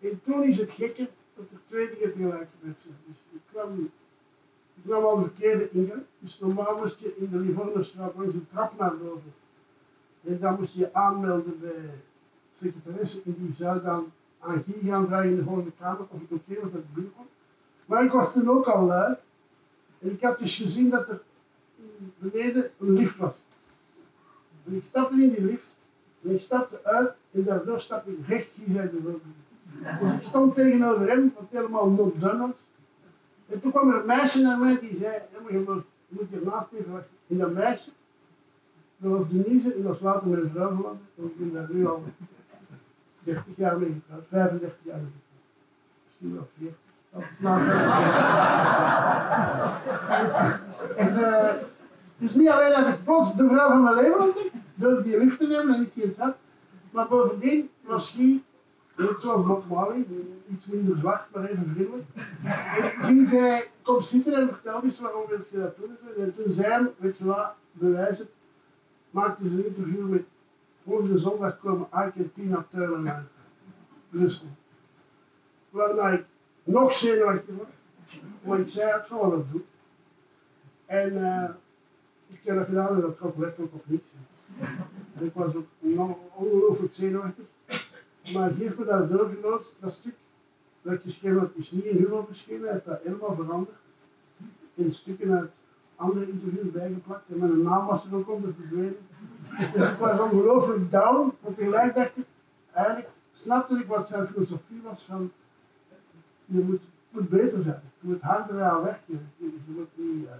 En toen is het gekke dat er twee dingen tegelijk gebeurd zijn. Dus ik kwam, ik kwam al de verkeerde ingang. Dus normaal moest je in de Livornostraat langs een trap naar boven. En dan moest je aanmelden bij de en die zou dan aan Guy gaan vragen in de volgende kamer of het oké was dat ik. Maar ik was toen ook al lui. En ik had dus gezien dat er beneden een lift was. En ik stapte in die lift en ik stapte uit en daardoor stapte ik recht hier uit de ik stond tegenover hem, wat helemaal not done was. En toen kwam er een meisje naar mij die zei, je moet, je hiernaast even. En dat meisje, dat was Denise en dat was later mijn vrouw geworden. En ik ben daar nu al 30 jaar mee getrouwd, 35 jaar mee getrouwd. Misschien wel 40. Dat is en, uh, Het is niet alleen dat ik plots de vrouw van mijn leven ontdek, door die lift te nemen en niet die trap, maar bovendien was Guy, net zoals Bob Marley, iets minder zwart, maar even vriendelijk. En ging zij, kom zitten en vertel eens waarom wil je dat doen. En toen zei hij, weet je wat, bewijs het, maakte ze een interview met, volgende zondag komen Ike en Tina Turner naar Brussel. Waarna ik nog zenuwachtig was, want ik zei, ik zal dat doen. En uh, ik heb dat gedaan en dat trok werkelijk op niks. En ik was ook nog ongelooflijk zenuwachtig. Maar geef me dat doorgeloos, dat stuk dat ik geschreven had, is niet in Humo verschenen, hij heeft dat helemaal veranderd. In stukken uit andere interviews bijgeplakt en mijn naam was er ook onder verdwenen. Dus ik was ongelooflijk down, maar tegelijk dacht ik, eigenlijk snapte ik wat zijn filosofie was van, je moet, moet beter zijn, je moet harder aan werken, je, je moet niet uh,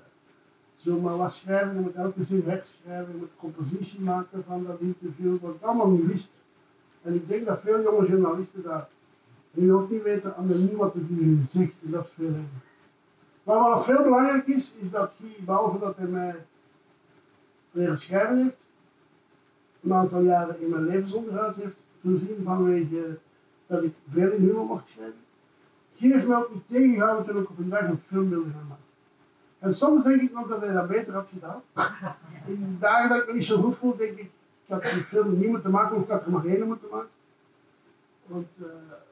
zomaar wat schrijven, je moet elke zin wegschrijven, je moet compositie maken van dat interview, wat ik allemaal niet wist. En ik denk dat veel jonge journalisten dat nu ook niet weten aan de niet wat ik nu zegt, en dat is veel erger. Maar wat veel belangrijk is, is dat Guy, behalve dat hij mij leren schrijven heeft, een aantal jaren in mijn levensonderhoud heeft voorzien vanwege dat ik veel in humor mocht schrijven. Guy heeft mij ook niet tegengehouden toen ik op een dag een film wilde gaan maken. En soms denk ik nog dat hij dat beter had gedaan. In de dagen dat ik me niet zo goed voel, denk ik, had die film niet moeten maken, of ik had maar één moeten maken. Want uh,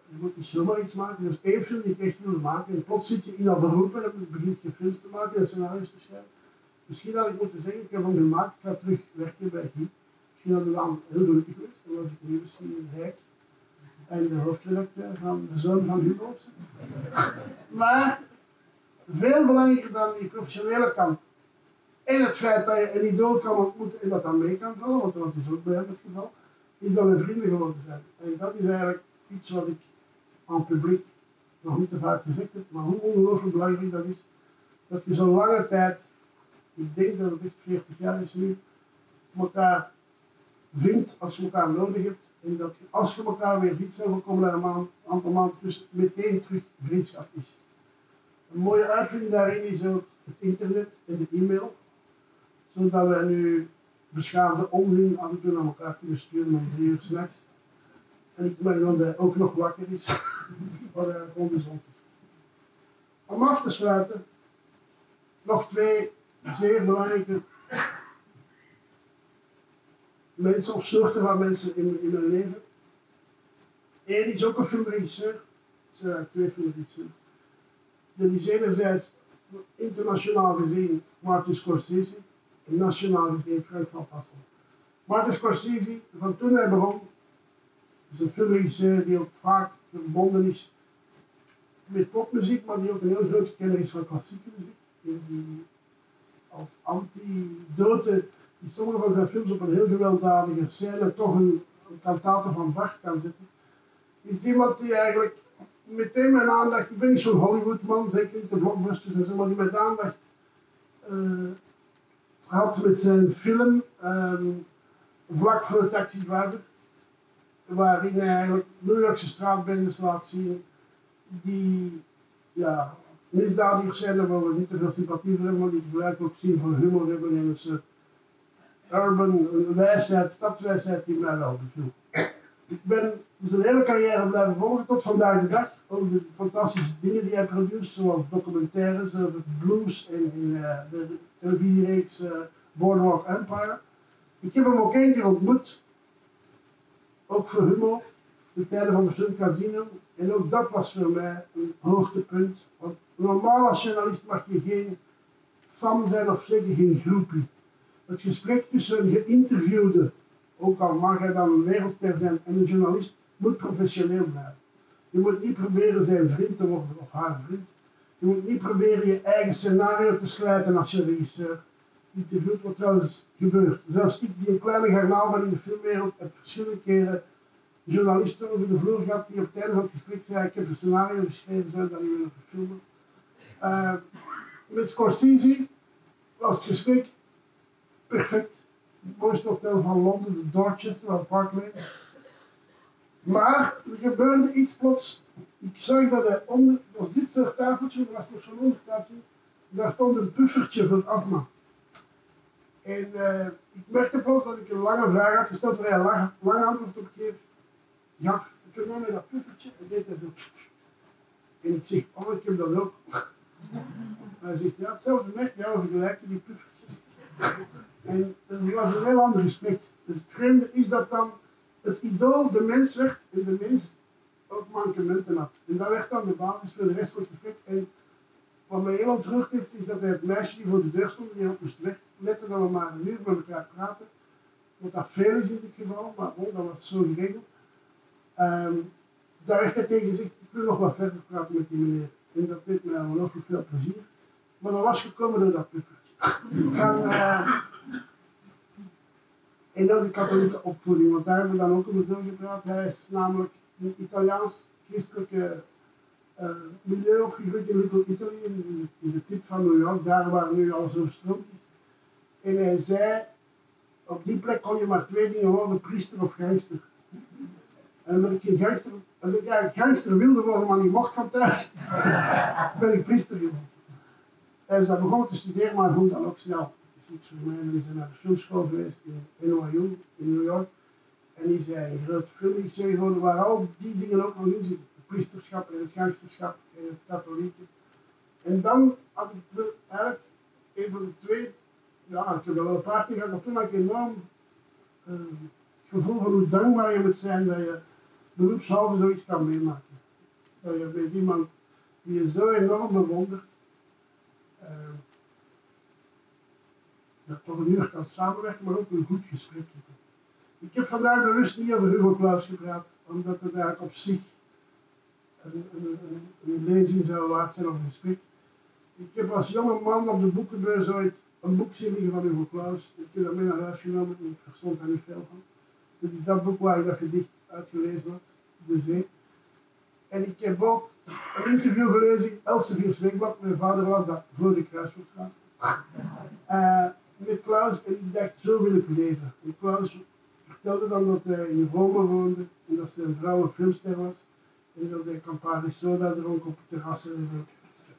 je moet niet zomaar iets maken. Dus één film die echt maken. En plots zit je in dat beroep en begint je films te maken en scenario's te schrijven. Misschien had ik moeten zeggen, ik heb hem gemaakt, ik ga terug werken bij Guy. Misschien had ik dan heel gelukkig geweest. Dan was ik nu misschien rijk. En de hoofdredacteur van de zoon van Hugo. Maar veel belangrijker dan die professionele kant. En het feit dat je een idool kan ontmoeten en dat dan mee kan vallen, want dat is ook bij hem het geval, is dat we vrienden geworden zijn. En dat is eigenlijk iets wat ik aan het publiek nog niet te vaak gezegd heb, maar hoe ongelooflijk belangrijk dat is, dat je zo'n lange tijd, ik denk dat het echt 40 jaar is nu, elkaar vindt als je elkaar nodig hebt. En dat je, als je elkaar weer ziet, zo komen er een maand, aantal maanden tussen, meteen terug vriendschap is. Een mooie uitvinding daarin is ook het internet en de e-mail zodat we nu beschaafde onzin af en toe elkaar kunnen sturen om drie uur s'nachts. En ik merk dat hij ook nog wakker is, wat hij gezond is. Om af te sluiten, nog twee zeer belangrijke mensen of soorten van mensen in, in mijn leven. Eén is ook een filmregisseur, het zijn twee filmregisseurs. Dat is enerzijds internationaal gezien Martin Scorsese, nationaal gezien Frank van Passel. Martin Scorsese, van toen hij begon, is een filmregisseur die ook vaak verbonden is met popmuziek, maar die ook een heel grote kenner is van klassieke muziek. Die als antidote in sommige van zijn films op een heel gewelddadige scène toch een, een kantate van Bach kan zetten. Is iemand die eigenlijk meteen mijn aandacht, ik ben niet zo'n Hollywoodman, zeker niet de blockbusters en zo, maar die met aandacht uh, had met zijn film um, Vlak voor de taxivader, waarin hij eigenlijk New Yorkse straatbendes laat zien die ja, misdadigers zijn, waar we niet te veel sympathie voor hebben, maar die gebruik ook zien voor humor hebben en een soort urban wijsheid, stadswijsheid die mij wel beviel. Ik ben zijn hele carrière blijven volgen tot vandaag de dag. Ook de fantastische dingen die hij produceert, zoals documentaires over blues en, uh, de, de televisiereeks uh, Empire. Ik heb hem ook één keer ontmoet, ook voor humor, de tijden van de film Casino. En ook dat was voor mij een hoogtepunt. Want normaal als journalist mag je geen fan zijn of zeker geen groepie. Het gesprek tussen een geïnterviewde, ook al mag hij dan een wereldster zijn, en een journalist, moet professioneel blijven. Je moet niet proberen zijn vriend te worden of haar vriend. Je moet niet proberen je eigen scenario te sluiten als je regisseur interviewt, wat trouwens gebeurt. Zelfs ik, die een kleine garnaal ben in de filmwereld, heb verschillende keren journalisten over de vloer gehad die op het einde van het gesprek zeiden, ik heb een scenario geschreven, zou dat niet willen filmen. Uh, met Scorsese was het gesprek perfect. Mooiste hotel van Londen, de Dorchester, van Parkway. Maar er gebeurde iets plots. Ik zag dat hij onder, was dit soort tafeltje, er was nog zo'n ondertafeltje, daar stond een puffertje voor astma. En eh, ik merkte pas dat ik een lange vraag had gesteld waar hij een lange, lange antwoord op geeft. Ja, ik met dat puffertje en deed hij zo. En ik zeg, oh, ik heb dat ook. Hij zegt, ja, hetzelfde merk, ja, we vergelijken die puffertjes. En dat was een heel ander gesprek. Het vreemde is dat dan het idool de mens werd en de mens ook mankementen had. En dat werd dan de basis voor de rest van het gesprek. En wat mij heel ontroerd heeft, is dat hij het meisje die voor de deur stond, die ook moest weg, letten dat we maar een uur met elkaar praten. Wat dat veel is in dit geval, maar bon, dat was zo geregeld. Ehm, daar werd hij tegen gezegd, ik wil nog wat verder praten met die meneer. En dat deed mij ongelooflijk veel plezier. Maar dat was gekomen door dat puffertje. Eh, en dan de katholieke opvoeding, want daar hebben we dan ook over doorgepraat. Hij is namelijk een Italiaans-christelijke uh, milieu opgegroeid in Little Italy, in, de tip van New York, daar waar nu alles overstroomd is. En hij zei, op die plek kon je maar twee dingen worden, priester of gangster. En omdat ik geen gangster, omdat ik gangster wilde worden, maar niet mocht van thuis, ben ik priester geworden. Is daar begonnen te studeren, maar vond dan ook snel. Voor mij. En is naar de filmschool geweest in NYU, in New York. En is hij een groot filmregisseur geworden waar al die dingen ook nog in zitten. Het priesterschap en het gangsterschap en het katholieke. En dan had ik eigenlijk een van de twee, ja, ik heb wel een paar keer gehad, toen had ik enorm het gevoel van hoe dankbaar je moet zijn dat je beroepshalve zoiets kan meemaken. Dat je met iemand die je zo enorm bewondert, uh, dat toch een uur kan samenwerken, maar ook een goed gesprek. Ik heb vandaag bewust niet over Hugo Claus gepraat, omdat het eigenlijk op zich een, een, lezing zou waard zijn of een gesprek. Ik heb als jonge man op de boekenbeurs ooit een boek zien liggen van Hugo Claus. Ik heb dat mee naar huis genomen en ik verstond daar niet veel van. Dit is dat boek waar ik dat gedicht uitgelezen had, De Zee. En ik heb ook een interview gelezen in Elsevier's Weekblad. Mijn vader was dat voor de Kruiswoordstraat. Uh, met Klaus en ik dacht, zo wil ik leven. En Klaus vertelde dan dat hij in Rome woonde en dat zijn vrouw een filmster was. En dat hij Campari soda dronk op het terras en zo.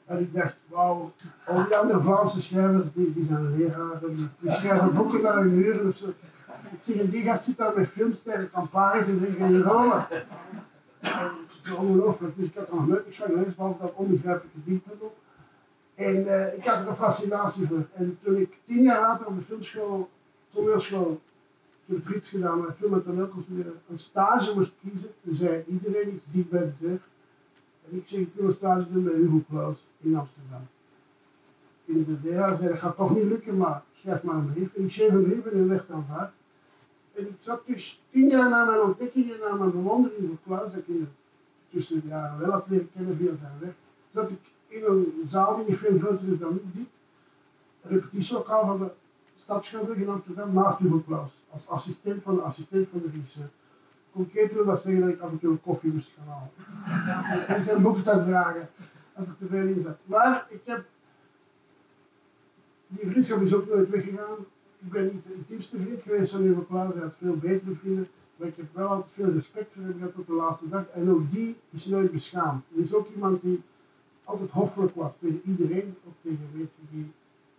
En ik dacht, wauw, al die andere Vlaamse schrijvers die, zijn leraren, die, schrijven boeken naar een uur of zo. Ik zeg, en die gast zit met filmsterren Campari drinken in Rome. En is ongelooflijk, dus ik had nog nooit van gelezen, behalve dat onbegrijpelijke diepte En uh, ik had er een fascinatie voor. En toen ik tien jaar later op de filmschool, toneelschool, ik heb iets gedaan, maar film en toneelconstrueren, een stage moest kiezen, dan zei iedereen iets diep bij de deur. En ik zeg, ik wil een stage doen bij Hugo Claus in Amsterdam. In de leraar zei, dat gaat toch niet lukken, maar schrijf maar een brief. En ik schreef een brief en werd aanvaard. En ik zat dus tien jaar na mijn ontdekking en na mijn bewondering voor Klaus, dat ik in tussen de jaren wel had leren kennen via zijn weg, zat ik in een zaal die veel groter is dan nu dit, een repetitielokaal van de Stadsschouwburg in Amsterdam, naast Hugo Klaus, als assistent van de assistent van de regisseur. Concreet wil dat zeggen dat ik af en toe een koffie moest gaan halen. en zijn boektas dragen, als ik te veel in zat. Maar ik heb, die vriendschap is ook nooit weggegaan. Ik ben niet de intiemste vriend geweest van Hugo Klaus, hij had veel betere vrienden. Maar ik heb wel altijd veel respect voor hem gehad tot de laatste dag. En ook die is nooit beschaamd. Er is ook iemand die altijd hoffelijk was tegen iedereen, ook tegen mensen die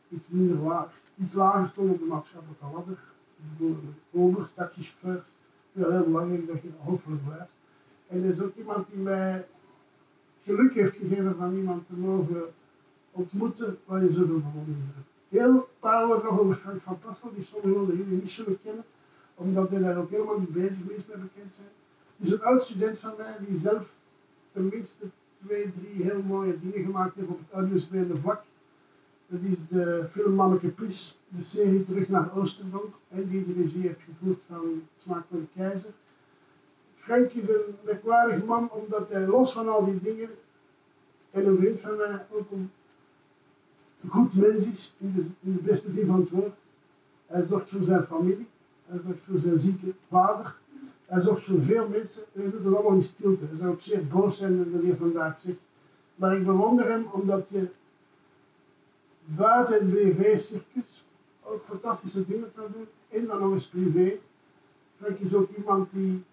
iets minder laag, iets lager stonden op de maatschappelijke ladder. Bijvoorbeeld obers, taxichauffeurs. Ja, heel belangrijk dat je hoffelijk blijft. En er is ook iemand die mij geluk heeft gegeven van iemand te mogen ontmoeten waar je zoveel bewondering hebt. Heel paar nog over Frank van Tassel, die sommigen jullie niet zullen kennen omdat hij daar ook helemaal niet bezig mee bekend zijn. is een oud student van mij die zelf tenminste twee, drie heel mooie dingen gemaakt heeft op het audiovisuele vlak. Dat is de film Manneke de serie Terug naar Oosterdonk, en die de regie heeft gevoerd van Smaak van de Keizer. Frank is een merkwaardig man omdat hij los van al die dingen, en een vriend van mij ook een goed mens is, in de, in de beste zin van het woord. Hij zorgt voor zijn familie. Hij zorgt voor zijn zieke vader. Hij voor veel mensen. En hij doet het allemaal in stilte. Hij zou ook zeer boos zijn dat hij vandaag zegt. Maar ik bewonder hem omdat je buiten het BV-circus ook fantastische dingen kan doen. En dan nog eens privé. Frank is ook iemand die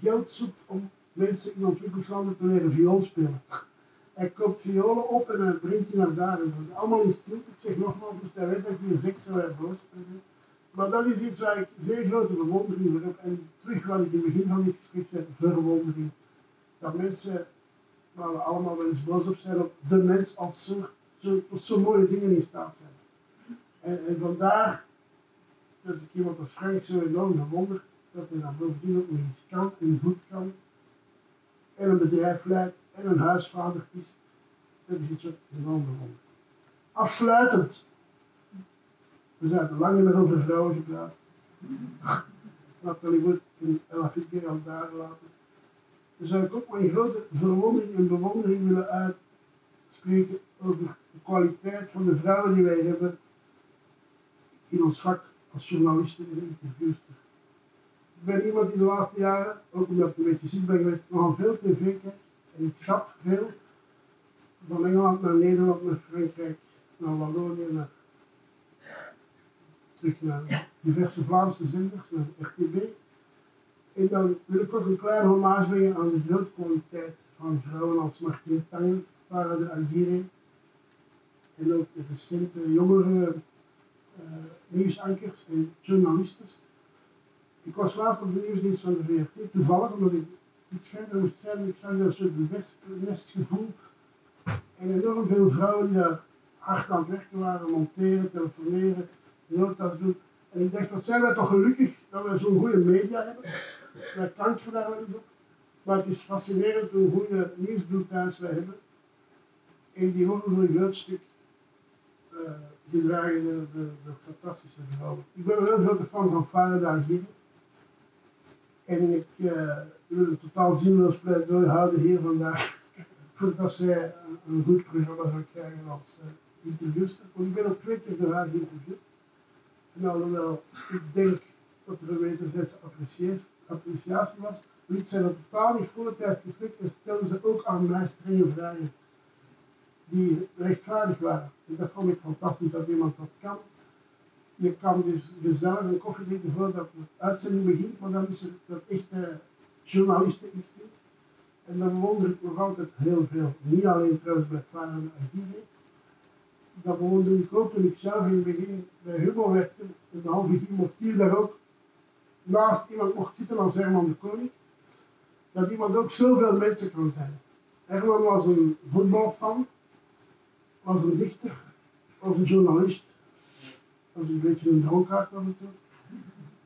geld zoekt om mensen in ontwikkelingslanden te leren viool spelen. Hij koopt violen op en hij brengt die naar daar. Zo. Allemaal in stilte. Ik zeg nogmaals, dus hij weet dat ik hier seks zou boos ben. Maar dat is iets waar ik zeer grote bewondering voor heb. En terug wat ik in het begin van dit gesprek zei, verwondering. Dat mensen, waar we allemaal wel eens boos op zijn, op de mens als soort, zo, tot zo mooie dingen in staat zijn. En, vandaar dat ik iemand als Frank zo enorm bewonder, dat hij dan bovendien ook nog iets kan en goed kan. En een bedrijf leidt en een huisvader is. Dat is iets wat enorm bewonder. Afsluitend. We zijn lang niet meer over vrouwen gepraat. Nathalie Wood en Ella Fisker al daar laten. Dan zou ik ook mijn grote verwondering en bewondering willen uitspreken over de kwaliteit van de vrouwen die wij hebben in ons vak als journalisten en interviewster. Ik ben iemand die de laatste jaren, ook omdat ik een beetje ziek ben geweest, nogal veel tv kijk. En ik zat veel. Van Engeland naar Nederland, naar Frankrijk, naar Wallonië, naar terug naar diverse Vlaamse zenders, RTB. En dan wil ik ook een kleine hommage brengen aan de grote kwaliteit van vrouwen als Martine Tangen, Farah de Algiri en ook de recente jongere uh, nieuwsankers en journalisten. Ik was laatst op de nieuwsdienst van de VRT, toevallig omdat ik iets verder moest zijn. Ik zag dat soort nestgevoel en enorm veel vrouwen die daar hard aan het werken waren, monteren, telefoneren, notas doen. En ik dacht, wat zijn wij toch gelukkig dat we zo'n goede media hebben. Wij kanker daar op. Maar het is fascinerend hoe goede nieuwsbulletins wij hebben. En die worden voor een groot stuk uh, gedragen door de, de, fantastische vrouwen. Ik ben een heel grote fan van Farah Agiri. En ik uh, wil een totaal zinloos pleidooi houden hier vandaag. Voordat zij een, goed programma zou krijgen als uh, interviewster. Want ik ben ook twee keer door haar geïnterviewd. En alhoewel ik denk dat er een wederzijdse appreciatie was, liet zij dat totaal niet voor tijdens het en stelde ze ook aan mij strenge vragen die rechtvaardig waren. En dat vond ik fantastisch dat iemand dat kan. Je kan dus gezellig een koffie drinken voordat de uitzending begint, maar dan is er dat echte journalisteninstinct. En dan wonder ik nog altijd heel veel. Niet alleen trouwens bij Clara en Archieven, dat bewonderde ik ook toen ik zelf in het begin bij Hugo werkte. En de halve mocht hier daar ook naast iemand mocht zitten als Herman de Koning. Dat iemand ook zoveel mensen kan zijn. Herman was een voetbalfan, was een dichter, was een journalist, was een beetje een dronkaard af en toe.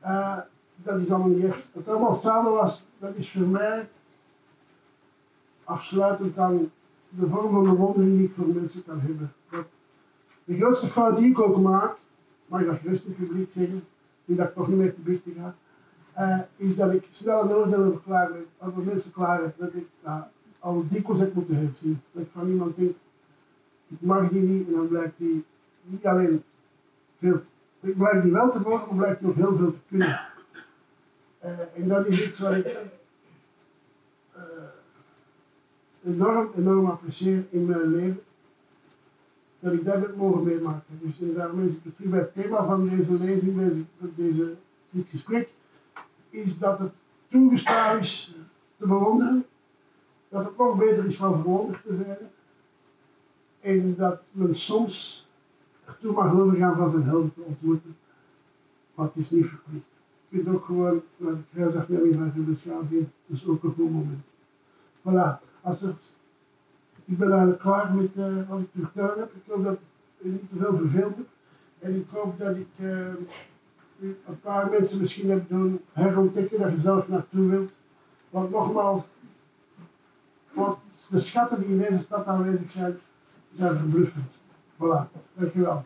Uh, dat is allemaal niet echt. Dat allemaal samen was, dat is voor mij afsluitend aan de vorm van bewondering die ik voor mensen kan hebben. De grootste fout die ik ook maak, mag ik dat het publiek zeggen, nu dat ik toch niet meer te biechten ga, uh, is dat ik snel een oordeel over klaar ben, over mensen klaar heb, dat ik uh, al dikwijls heb moeten herzien. Dat ik van iemand denk, ik mag die niet, en dan blijkt die niet alleen veel, ik blijkt die wel te mogen, maar blijkt nog heel veel te kunnen. Uh, en dat is iets wat ik enorm, enorm apprecieer in mijn leven dat ik dat heb mogen meemaken. Dus en daarom is het terug bij het thema van deze lezing, deze, deze, dit gesprek, is dat het toegestaan is te bewonderen, dat het nog beter is van verwonderd te zijn, en dat men soms ertoe mag overgaan van zijn helden te ontmoeten, het is niet verplicht. Je kunt ook gewoon naar de kruisafdeling van dat is ook een goed moment. Voilà, als ik ben eigenlijk klaar met wat ik te vertellen heb. Ik hoop dat ik niet te veel verveeld. En ik hoop dat ik uh, een paar mensen misschien heb doen herontdekken dat je zelf naartoe wilt. Want nogmaals, wat de schatten die in deze stad aanwezig zijn, zijn verbluffend. Voilà, dankjewel.